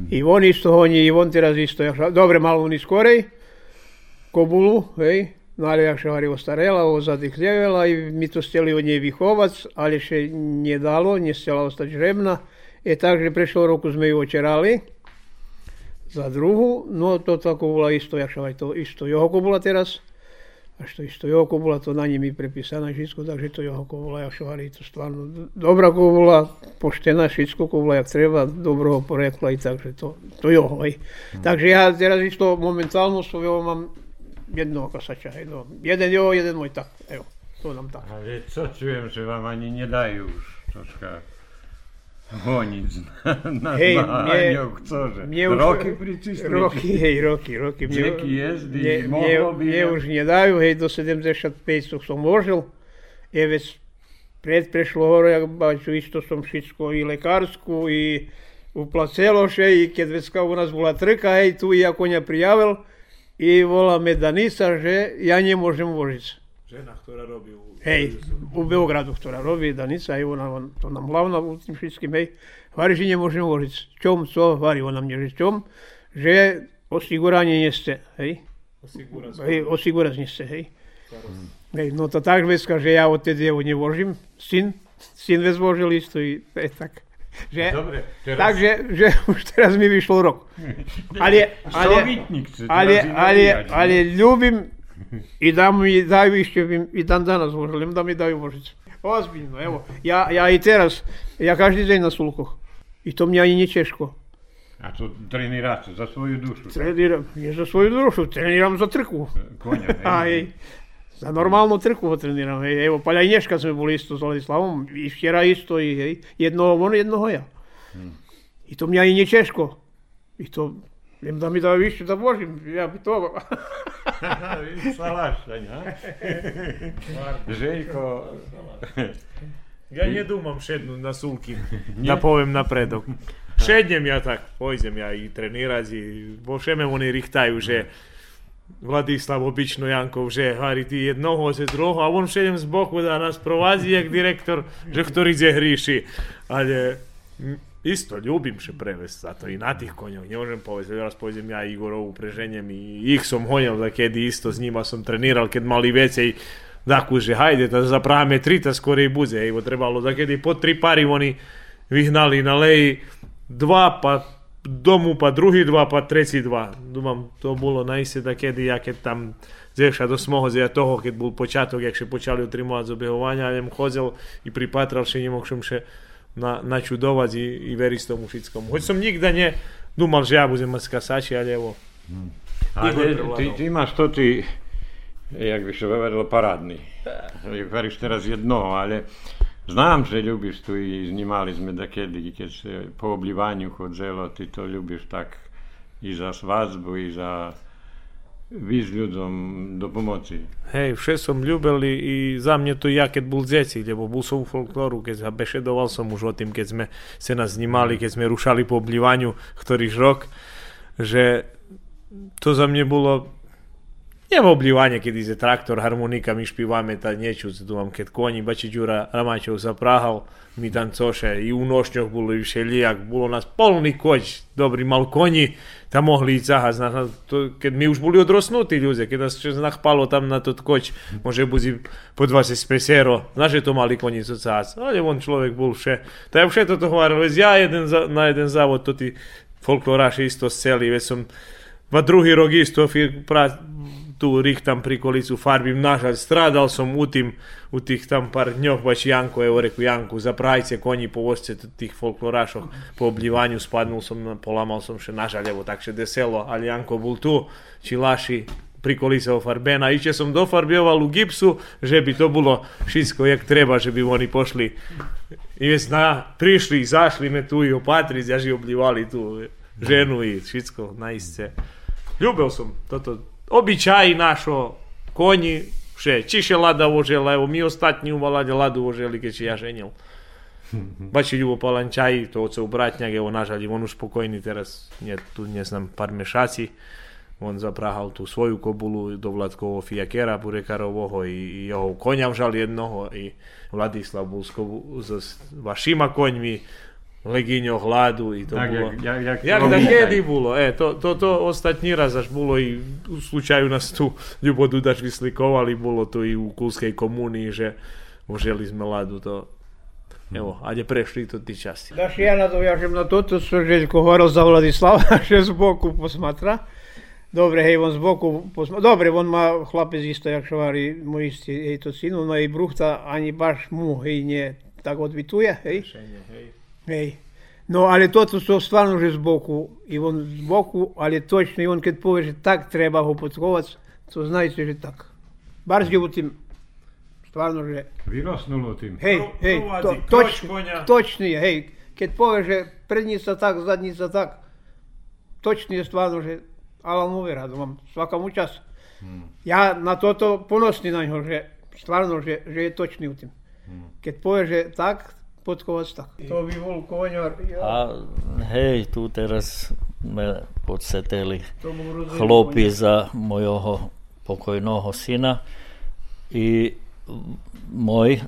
Speaker 5: Ivon isto honí, Ivon teraz isto, ja dobre, mal on skorej, kobulu, hej, no ale ja šovári ostarela, ozadihljevela i mi to stjeli od nje vychovac, ali še nije dalo, nije stjela ostati žrebna je tak, že prešlo roku sme ju očerali za druhu, no to tako bola isto, jakšava to isto johoko bola teraz, až to isto johoko bola, to na nimi prepisané všetko, takže to johoko bola, jakšava to stvarno dobrá bola, poštená všetko bola, jak treba, dobrého porekla i takže to, to joho. Hm. Mhm. Takže ja teraz isto momentálno svojho mám jedného kasača, jedno, jeden joho, jeden môj tak, evo, to nám tak.
Speaker 2: Ale co čujem, že vám ani nedajú už troška honiť na, na
Speaker 5: Hej,
Speaker 2: zmáňoch, cože?
Speaker 5: mne už-
Speaker 2: roky pricistili.
Speaker 5: Roky, hej, roky, roky.
Speaker 2: Džeky jezdi,
Speaker 5: mne,
Speaker 2: mohlo by,
Speaker 5: mne už dajú, hej, do 75 som možil. Je vec pred prešlo hore, baču, isto som všetko i lekársku, i uplacelo še, i keď vecka u nás bola trka, hej, tu ja konia prijavil, i volá me Danisa, že ja nemôžem vožiť.
Speaker 3: Žena, ktorá robí u...
Speaker 5: Hej, u Beogradu, ktorá robí Danica, je ona, on, to nám hlavná u tým všetkým, hej. Hovorí, že nemôžem hovoriť. Čom, co? Hovorí ona mne, že čom? Že osiguranie neste, hej.
Speaker 3: Osigura
Speaker 5: Hej, osigurať neste, hej. Hej, no to tak vecka, že ja odtedy jeho nevožím. Syn, syn vec vožil isto i to je tak. Že,
Speaker 2: Dobre, teraz
Speaker 5: takže, že už teraz mi vyšlo rok. Ale, ale, ale, ale,
Speaker 2: ne?
Speaker 5: ale ľúbim I da mi daju išće, i dan danas želim da mi daju božicu. Ozbiljno, evo, ja, ja i teraz, ja každi dan na sulkoh. I to mi ja i nije češko.
Speaker 2: A to trenirate za svoju dušu?
Speaker 5: Treniram, je za svoju dušu, treniram za trku. Konja, ne? Za normalnu trku treniram, ej, evo, palja i nješka smo bili isto s Vladislavom, i šćera isto, i ej, jedno ono, jedno hoja. Hmm. I to mi ja i nije češko. I to da više da vožim, ja bi to...
Speaker 2: Salaštaň, ha? Željko,
Speaker 3: Ja ne dumam šednúť na sulky, da poviem napredok. Šednem ja tak, pojdem ja i trenirať i vo všeme oni richtajú, že Vladislav obično Jankov, že Hari ti jednoho se drugo, a on šedem z boku da nas provazi jak direktor, že ktorý ide hriši. Ale isto, ljubim še prevest, zato i na tih konjov, ne možem povesti, raz pojdem ja Igorovu preženjem i ih som honjal da kedy isto s njima sam treniral, kad mali vecej Dakle, že hajde, da zaprave tri, ta skoro i buze. Evo, trebalo da kedy po tri pari oni vihnali na leji dva, pa domu, pa drugi dva, pa treći dva. Думам, to bolo najse da kedy ja keď tam zevša do smoho zja toho, keď bol počatok, jak še počali utrimovať z obehovania, ale jem chodzel i pripatral, še nemog som še na, načudovať i, i veriť tomu všetkomu. Hoď som nikda ne dumal, že ja budem mať kasači, ale evo,
Speaker 2: ale
Speaker 3: Igor
Speaker 2: ty,
Speaker 3: prevládol.
Speaker 2: ty máš to ty, jak by sa povedalo, parádny. Hovoríš teraz jednoho, ale Znam, že ľubíš tu i snimali sme da se po oblivaniu chodzelo, ty to ľubíš tak i za svadbu, i za víc ľuďom do pomoci.
Speaker 3: Hej, vše som ľúbil i, za mne to ja, keď bol deti, lebo bol som u folkloru, keď sa bešedoval som už o tým, keď sme sa nás snimali, keď sme rušali po oblívaniu ktorýž rok, že to za mne bolo Nема oblivanje kad ide traktor, harmonika, mi špivame ta niečo, tu mám keď koni, bači Đura Ramačov zaprahal, mi tancoše i u nošnjoch bolo i všelijak, bolo nás polný koč, dobri mal konji, tam mohli i cahať, znaš, na to, keď mi už boli odrosnutí ľudia, keď nás čo nachpalo tam na to koč, može buzi po 20 pesero, znaš, že to mali koni co cahať, ale on človek bol vše, to ja vše toto hovoril, veď ja jeden za, na jeden závod, to ti folkloraši isto seli, već sam tu rihtam prikolicu farbim, nažalj stradal sam u tim, u tih tam par dnjoh, baš Janko, evo reku Janku, za pravice konji po tih folklorašov, po obljivanju spadnul sam, polamal sam še, nažalj, evo tak še deselo, ali Janko bol tu, čilaši, prikolisao farbena, iće sam dofarbioval u gipsu, že bi to bilo šisko jak treba, že bi oni pošli i već na, prišli, izašli me tu i opatri, zjaži obljivali tu ženu i šisko na isce. Ljubeo sam, toto, običaji našo, konji, še, čiše lada vožela, evo mi ostatnji uvalade ladu voželi, keď ja ženil. Baš je Ljubo Palančaj, to oce u Bratnjak, evo nažalj, on už spokojni teraz, nje, tu ne znam, par mešaci, on zaprahal tú svoju kobulu do Vladkovo fijakera Burekarovoho i, i jeho konia vžal jednoho i Vladislav Bulskov s vašima koňmi Leginjo hladu i to
Speaker 2: Tak,
Speaker 3: bilo...
Speaker 2: jak, jak, jak,
Speaker 3: Jak da kedy bolo, e, to, to, to ostatní raz až bolo i u slučaju nás tu Ljubo Dudač vyslikovali, bolo to i u Kulskej komunii, že oželi sme ladu, to Evo, ajde prešli to ti časti.
Speaker 5: Daš ja nadovijažem na toto, što Željko govoril za Vladislava, že z boku posmatra. Dobre, hej, on z boku posmatra. Dobre, on má chlapec isto, jak šovari, môj istý, hej, to syn, on má i bruchta, ani baš mu, hej, nie, tak odvituje, hej. Hej. No, ale toto sú stvarno že z boku, i on z boku, ale točno, i on keď povie, že tak treba ho potkovať, to znajte, že tak. Bar u tim, stvarno, že
Speaker 2: Vyrosnulo tým.
Speaker 5: Hej, hej, to, toč,
Speaker 3: konia.
Speaker 5: točný je, hej. Keď povie, že prednica tak, zadnica tak, točný je stvarno, že Alan uvera, mám svaka mu čas. Ja na toto ponosný na ňo, že stvarno, že, že je točný u tým. Keď povie, že tak, podkovac tak. To by bol koňar, ja,
Speaker 4: A hej, tu teraz sme podseteli chlopi za mojho pokojného syna. I môj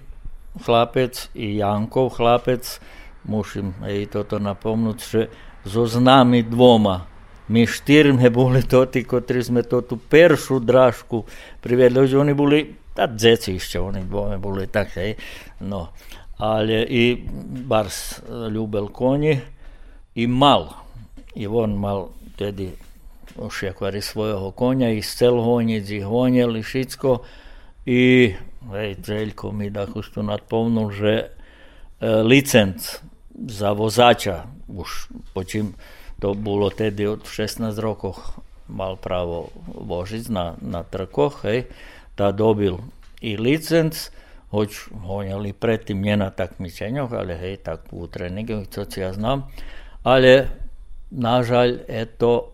Speaker 4: chlapec i Jankov chlapec, musím jej toto napomnúť, že so známi dvoma. My štyrme boli to tí, ktorí sme to tú peršu drážku privedli, že oni boli, tá dzeci ešte, oni dvome boli tak, hej, no. ali je i Bars eh, ljubel konji i mal. I on mal tedi ušekvari svojega konja i stel honje, dzihonje, lišicko i ej, Željko mi dakle, da tu nadpomnul, že eh, e, licenc za vozača, už počim to bilo tedi od 16 rokov mal pravo vožic na, na trkoh, hej, da dobil i licenc, hoć honjali predtým nie na takmičenjoch, ale hej, tak u treningu, co ja znam, ale nažalj, eto,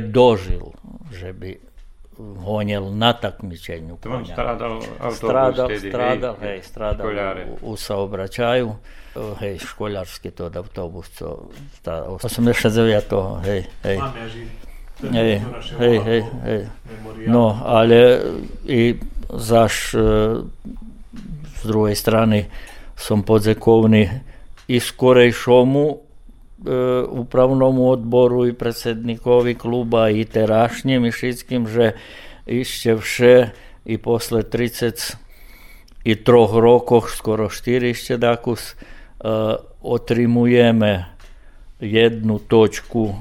Speaker 4: dožil, že by honil na takmičenju
Speaker 2: To on
Speaker 4: konja.
Speaker 2: strádal autobus
Speaker 4: Strádal,
Speaker 2: tedy,
Speaker 4: strádal, hej, strádal
Speaker 2: školáre.
Speaker 4: u, u saobraćaju, hej, školarski to autobus, co, ta, 89. hej, hej. Hej, hej, hej, hej. No, ale i zaš e, z druhej strany som podzekovný i skorejšomu e, upravnomu odboru i predsednikovi kluba i terašnjim i všetkým, že ešte vše i posle 30 i troch rokoch, skoro 4 ešte dakus, e, otrimujeme jednu točku,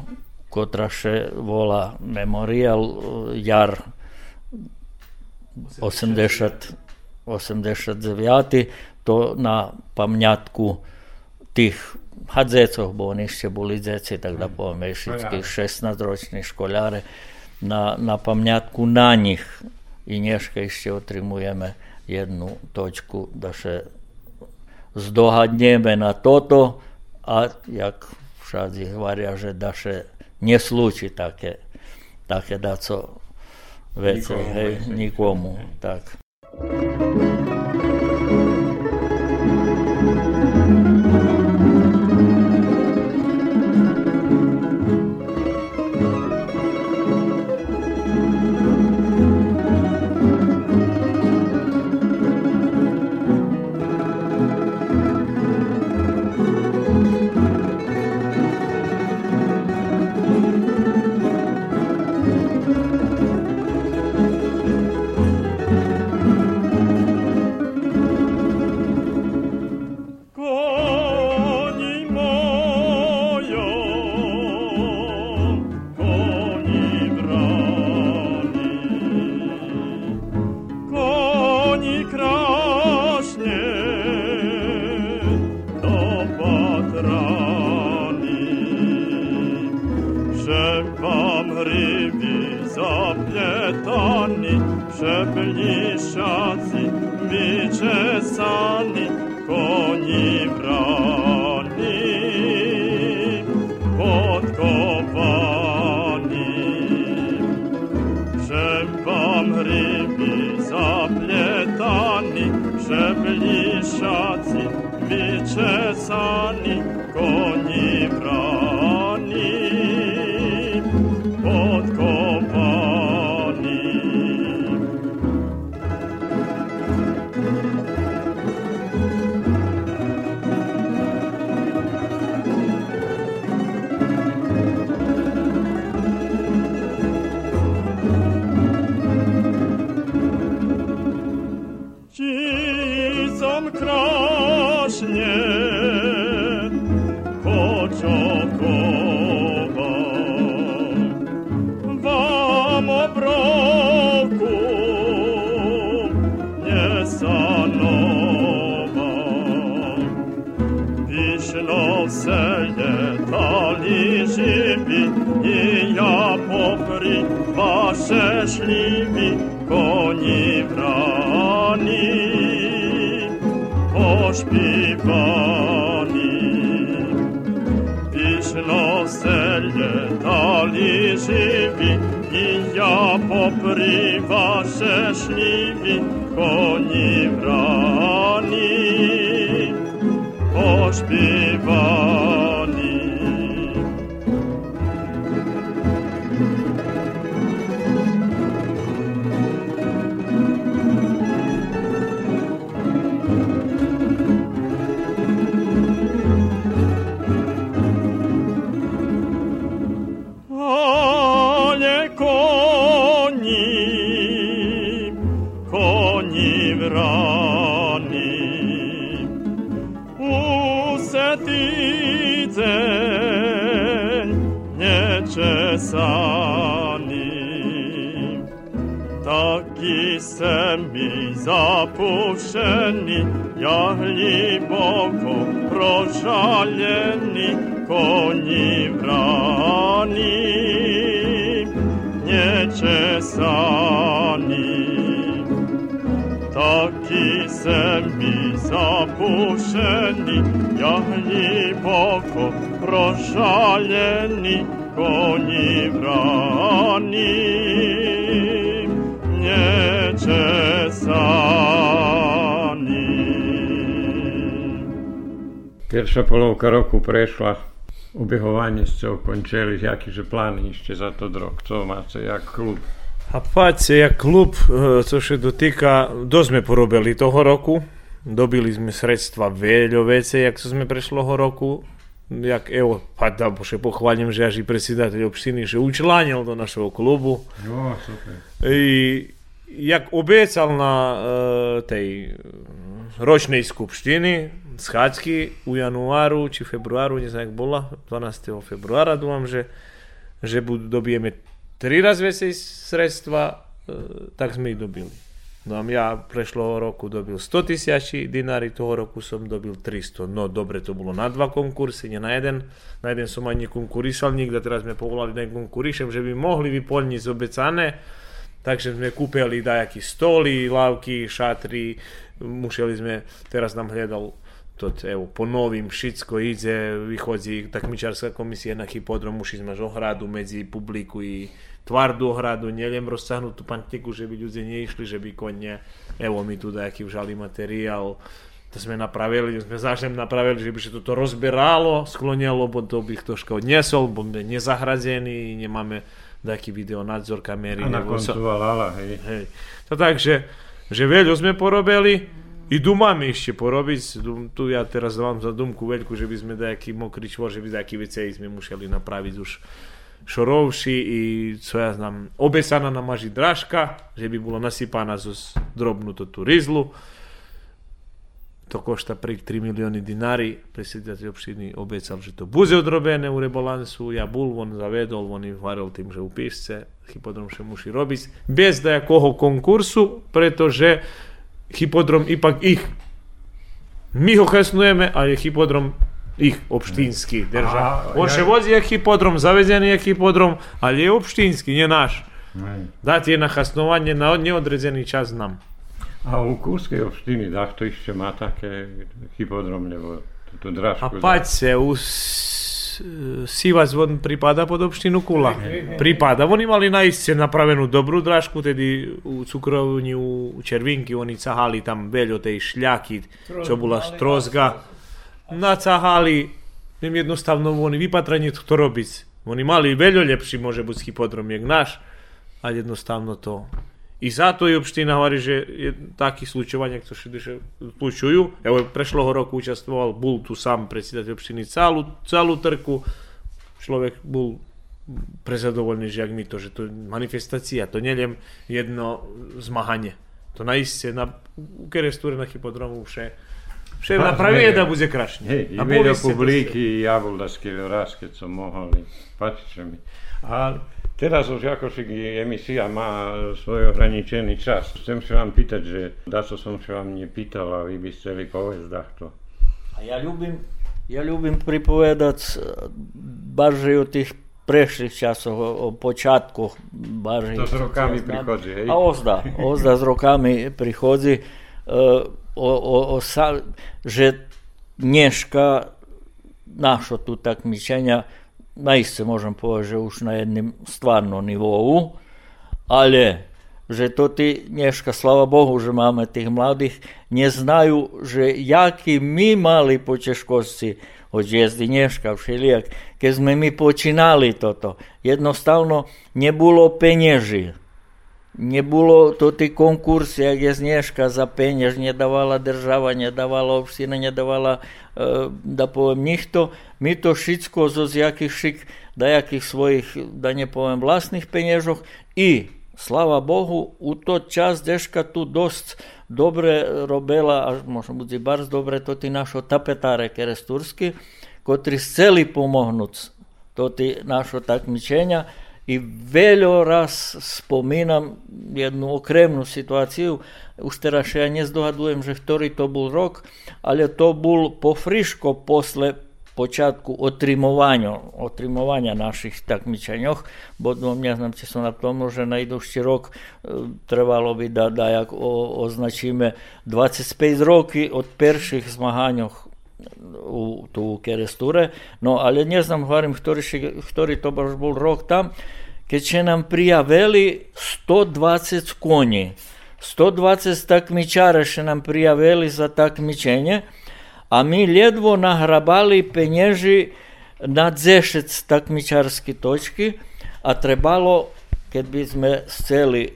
Speaker 4: kotra še volá Memorial e, Jar 80, 89. To na pamňatku tých hadzecov, bo oni ešte boli dzeci, tak da povieme, všetkých 16-roční školáre, na, na pamňatku na nich i dneška ešte otrimujeme jednu točku, da še zdohadneme na toto a jak všade hovoria, že da še neslúči také, také daco veci,
Speaker 2: Nikomu,
Speaker 4: hej,
Speaker 2: hej.
Speaker 4: nikomu, tak.
Speaker 7: живи, и я поприва се шливи, кони врани. Поспивай. szaleni, koni brani, nieczesani. Taki sębi zapuszeni, jak głęboko rożani.
Speaker 2: Pierwsza polovka roku prešla, ubehovanie ste ukončili, jaký že plány ešte za to rok, co máte, jak klub?
Speaker 3: A pace, jak klub, e, co še dotika, dosť sme porobili toho roku. Dobili sme sredstva veľo vece, jak co sme prešloho roku. Jak, evo, pa da še pohvalím, že až i predsjedatelj opštiny, že učlanil do našeho klubu.
Speaker 2: Jo, super.
Speaker 3: I jak obecal na e, tej e, ročnej skupštini Schádzky u januáru či februáru, ne znam jak bola, 12. februára dúfam, že, že budú, dobijeme tri raz viacej sredstva, e, tak sme ich dobili. No a ja prešlo roku dobil 100 tisíci dinári, toho roku som dobil 300. No dobre, to bolo na dva konkursy, nie na jeden. Na jeden som ani konkurisal nikde, teraz sme povolali na že by mohli vyplniť zobecané. Takže sme kúpili dajaké stoly, lávky, šatry, museli sme, teraz nám hľadal to evo, po novým všetko ide, vychodí takmičarská komisia na hypodrom, musí mať ohradu medzi publiku i tvardú ohradu, neviem rozsahnúť tú panteku, že by ľudia neišli, že by konia, evo mi tu dajaký vžali materiál, to sme napravili, sme zážem napravili, že by sa toto rozberalo, sklonilo, bo to by troška odnesol, bo sme nezahrazený, nemáme taký videonadzor kamery.
Speaker 2: A na koncu hej.
Speaker 3: Hej. To tak, že, že veľa sme porobili i tu máme ešte porobiť. Dum- Tu ja teraz dávam za dumku veľkú, že by sme nejaký mokrý čvor, že by nejaký vecej sme museli napraviť už šorovši i co ja znam, obesaná na maži dražka, že by bolo nasypaná zo s- drobnúto tú rizlu. To košta pri 3 milióny dinári. Predsjedateľ opštiny obecal, že to bude odrobené u rebalansu. Ja bol, on zavedol, on im varil tým, že u písce hypodrom še muši robiť. Bez dajakého konkursu, pretože hipodrom ipak ih Mi ho hesnujeme, a je hipodrom ih opštinski drža. On se vozi je hipodrom, zavezen je hipodrom, ali je opštinski, nije naš. Da ti je na hasnovanje na neodrezeni čas nam.
Speaker 2: A u Kurskoj opštini, da, to išće ma take hipodrom, nebo tu drašku.
Speaker 3: A pa se, u Sivac on pripada pod obštinu Kula. Pripada. Oni mali na isce napravenú dobrú dražku, tedy u cukrovni, u Červinky, oni cahali tam veľo tej šľaky, čo bola strozga. Nacahali, im jednostavno oni vypatranie to robiť. Oni mali veľo lepší môže byť hypodrom, jak náš, a jednostavno to i zato i opština hovorí, že je taký slučovanie, kto še slučujú. Evo, prešloho roku učestvoval, bol tu sám predsedať opštiny celú, celú trku. Človek bol prezadovoľný, že ak mi to, že to manifestácia, to neviem jedno zmahanie. To naiste na kerestúre na hypodromu vše Vše napraví, da bude krašne.
Speaker 2: Hej, i mi do publiky, ja bol da raz, keď som mohol, páči mi. A Teraz už ako si emisia má svoj ohraničený čas. Chcem sa vám pýtať, že dá čo som sa vám nepýtal a vy by chceli povedať to.
Speaker 4: A ja ľúbim, ja ľúbim pripovedať barže o tých prešlých časoch, o, o počiatkoch barže.
Speaker 2: To s rokami prichodzi, hej?
Speaker 4: A ozda, ozda s rokami prichodzi. Uh, o, o, o sa, že dneška našo tu takmičenja naiste možem povedať, že už na jednom stvarnom nivou, ale že to ty dneška, slava Bohu, že máme tých mladých, neznajú, že jaký my mali počeškosti od jezdy dneška všelijak, keď sme my počínali toto. Jednostavno nebolo penieži nebolo to tí konkursy, jak je dneška za peniaž, nedávala država, nedávala obština, nedávala, e, da poviem, nikto. My to všetko zo jakých šik, dajakých svojich, da nepoviem, vlastných peniežoch i Slava Bohu, u to čas deška tu dosť dobre robila, až možno bude barz dobre, to tí našo tapetáre kerestursky, kotri chceli pomohnúť to tí našo takmičenia, i veľo raz spomínam jednu okremnú situáciu, už teraz ja nezdohadujem, že ktorý to bol rok, ale to bol po friško posle počiatku otrimovania, otrimovania našich takmičenioch, bo no, ne znam, če som na tom, že na idući rok e, trebalo bi da, da jak o, označíme 25 roky od perších zmahanjoch u, tu Keresture, no ale ne znam, hovorim, ktorý, ktorý to baš bol rok tam, keď će nam prijavili 120 konji. 120 takmičara še nam prijavili za takmičenje, a mi ljedvo nahrabali penježi na dzešec takmičarski točki, a trebalo, kad bi sme sceli e,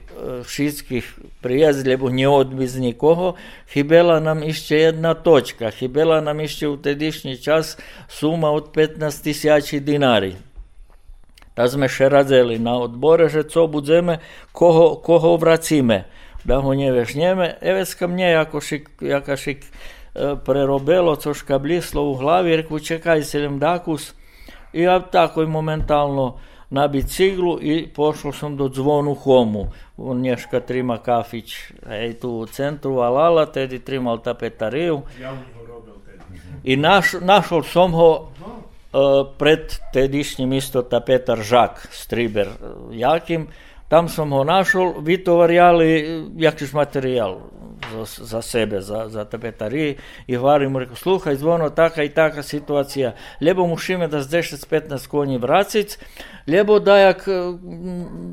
Speaker 4: šitskih prijazlje, bo nije odbiz nikogo, hibela nam išće jedna točka, hibela nam išće u tedišnji čas suma od 15 tisjači dinari. Da sme šeradeli na odbore, že co budeme, koho vracime. Da ho nije veš njeme, mne, s kam jaka ako še prerobelo, co škablislo u glavi, reku, čekaj se dakus, i ja tako i momentalno, na biciklu i pošao sam do zvonu Homu. On nješka trima kafić ej, tu u centru Alala, tedi trimal tapetariju. I naš, našol som ho pred tedišnjim isto ta Petar Žak, striber jakim, tam som ho našol, vytovarjali jakiš materijal za, za sebe, za, za tapetari i hvari mu rekao, sluhaj zvono, taka i taka situacija, ljebo mu šime da s 10-15 konji vracic, ljebo dajak,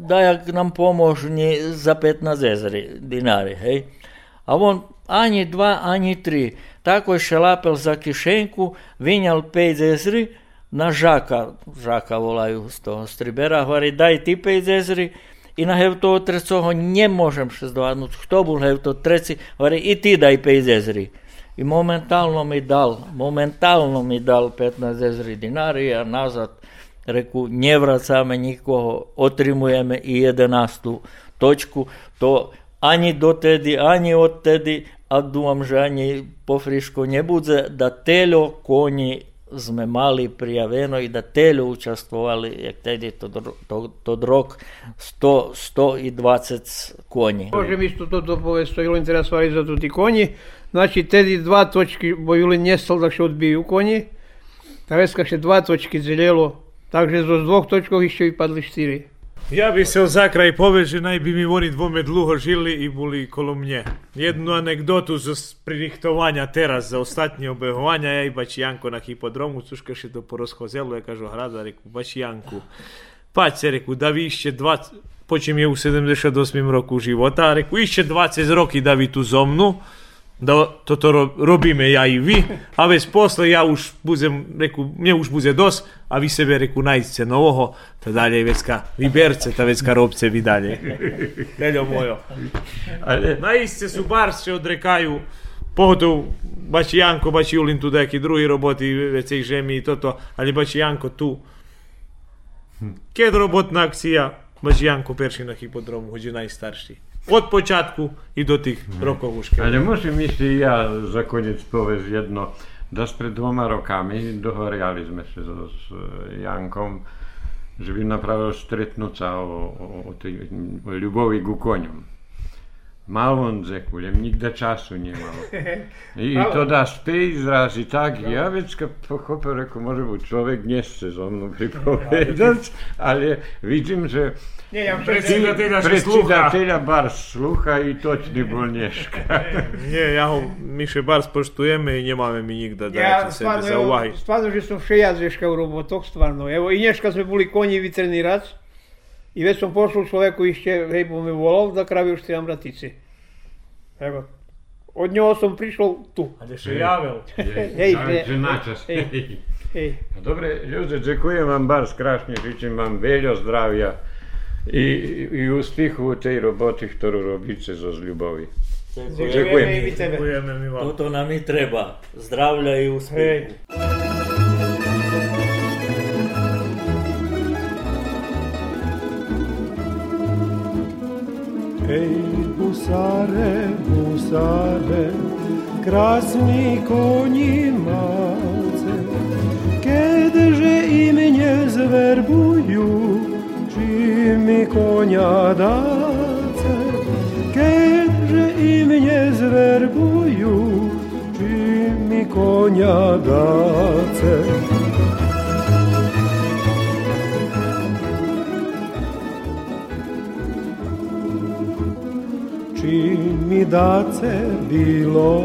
Speaker 4: dajak nam pomožni za 15 zezari, dinari, hej. A on ani dva, ani tri, tako je šelapel za kišenku, vinjal 5 zezri, na Žaka, Žaka volajú z toho stribera, hovorí, daj ty 5 zezry, i na hevto trecoho nemôžem še zdovádnuť, kto bol hevto treci, hovorí, i ty daj 5 zezry. I momentálno mi dal, momentálno mi dal 15 zezry dinári a nazad reku, nevracame nikoho, otrimujeme i 11. točku, to ani dotedy, ani odtedy, a dúfam, že ani po friško nebude, da teľo koni sme mali prijaveno i da telju učestvovali, jak tedy to, to, to rok 100, 120 konji.
Speaker 5: Možem isto to dopovesti, što Julin interesovali za ti konji. Znači, tedy dva točki, bo Julin nestal da še odbiju konji. Ta veska še dva točki zeljelo, takže z dvoch točkov ešte vypadli štyri.
Speaker 3: Ja bi se za kraj poveže, naj bi mi oni dvome dlugo žili i buli kolo mnje. Jednu anegdotu za pririhtovanja teraz za ostatnje obehovanja, ja i bač Janko na hipodromu, cuškaš je to po rozhozelu, ja kažu hrada, reku, bač Janku. Pa se reku, da vi išće 20, počem je u 78. roku života, reku, išće 20 roki da vi tu zomnu, da to to ro- robíme ja i vi, a već posle ja už buzem, reku, mne už buze dos, a vi sebe reku najce novoho, to dalje vecka, vi berce, ta vecka robce vi dalje. Deljo mojo.
Speaker 2: Ale
Speaker 3: Naisce su bar se odrekaju, pogotovo baš Janko, baš Julin tu neki drugi roboti, već ih žemi i toto, ali baš Janko tu. Ked robotna akcija, baš Janko perši na hipodromu, hođe najstarši. Od počatku i do tih rokovuške.
Speaker 2: Ale musím ešte ja za koniec povedať jedno. Daž pred dvoma rokami dohoriali sme sa so, s Jankom, že by napravil stretnúť sa o, o, o, tej, o ľubovi ku koňom. Mal on zekulem, nikda času nemal. I, i to dá späť zrazi tak, ja vecka pochopil, ako môže byť človek nechce so mnou pripovedať, ale vidím, že
Speaker 5: Nie, ja
Speaker 3: Predsjedatelja še sluha.
Speaker 2: Predsjedatelja bar sluha i točni bolnješka.
Speaker 3: Nie, ja ho Miše bar spoštujeme i nemáme mi nikda
Speaker 5: Ja
Speaker 3: dajati sebe
Speaker 5: stvarno,
Speaker 3: za
Speaker 5: evo,
Speaker 3: uvahy.
Speaker 5: stvarno že som všejazveška u robotoch, stvarno. Evo, i nješka sme boli konji vitreni rac i već sam pošao čoveku išće, hej, bo me volal, da kravi još trebam ratici. Evo, od njega sam prišao tu.
Speaker 3: A še javel.
Speaker 5: Hej,
Speaker 2: Že
Speaker 5: hej,
Speaker 2: načas.
Speaker 5: hej. hej.
Speaker 2: Dobre, ľudia, ďakujem vám bar strašne, žečím vám veľa zdravia i, i úspechu u tej roboty, ktorú robíte zo zľubovi. Ďakujem.
Speaker 5: i vi tebe.
Speaker 3: Ďakujeme mi vám.
Speaker 4: To nam i treba. Zdravlja i
Speaker 5: Hej.
Speaker 4: uspjehu.
Speaker 8: Ej, husare, husare, krasni konji malce, Kedže i mnie zwerbuju, czy mi konia dace? Kedže i mnie zwerbuju, czy mi konia dace? Či mi dace bilo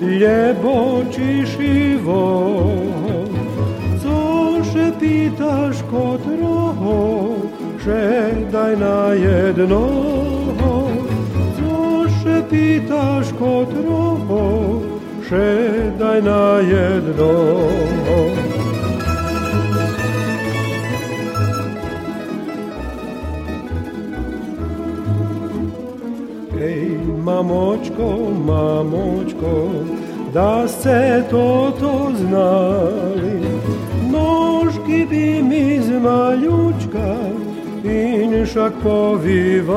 Speaker 8: ljebo či šivo, cože pitaš kod roho, duše daj na jedno Zoše pitaš ko troše daj na jedno Ej, mamočko, mamočko, da se to to znali, nožki bi mi zmaljučkali, maljučka in šak povivali.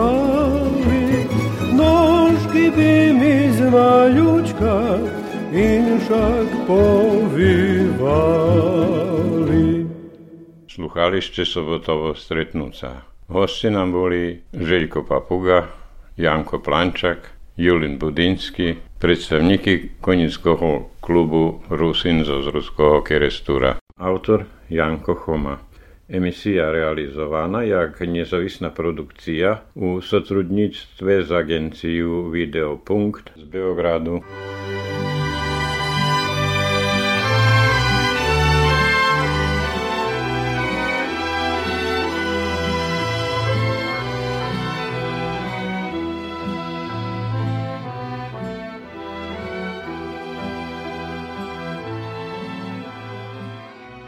Speaker 8: Nožki bi mi z maljučka in šak povivali.
Speaker 2: Sluchali ste sobotovo stretnúca. Hosti nám boli Željko Papuga, Janko Plančak, Julin Budinsky, predstavníky konického klubu Rusin zo Zruského Kerestúra. Autor Janko Choma. Emisja realizowana jak niezawisna produkcja u sotrudnictwie z agencją Videopunkt z Beogradu.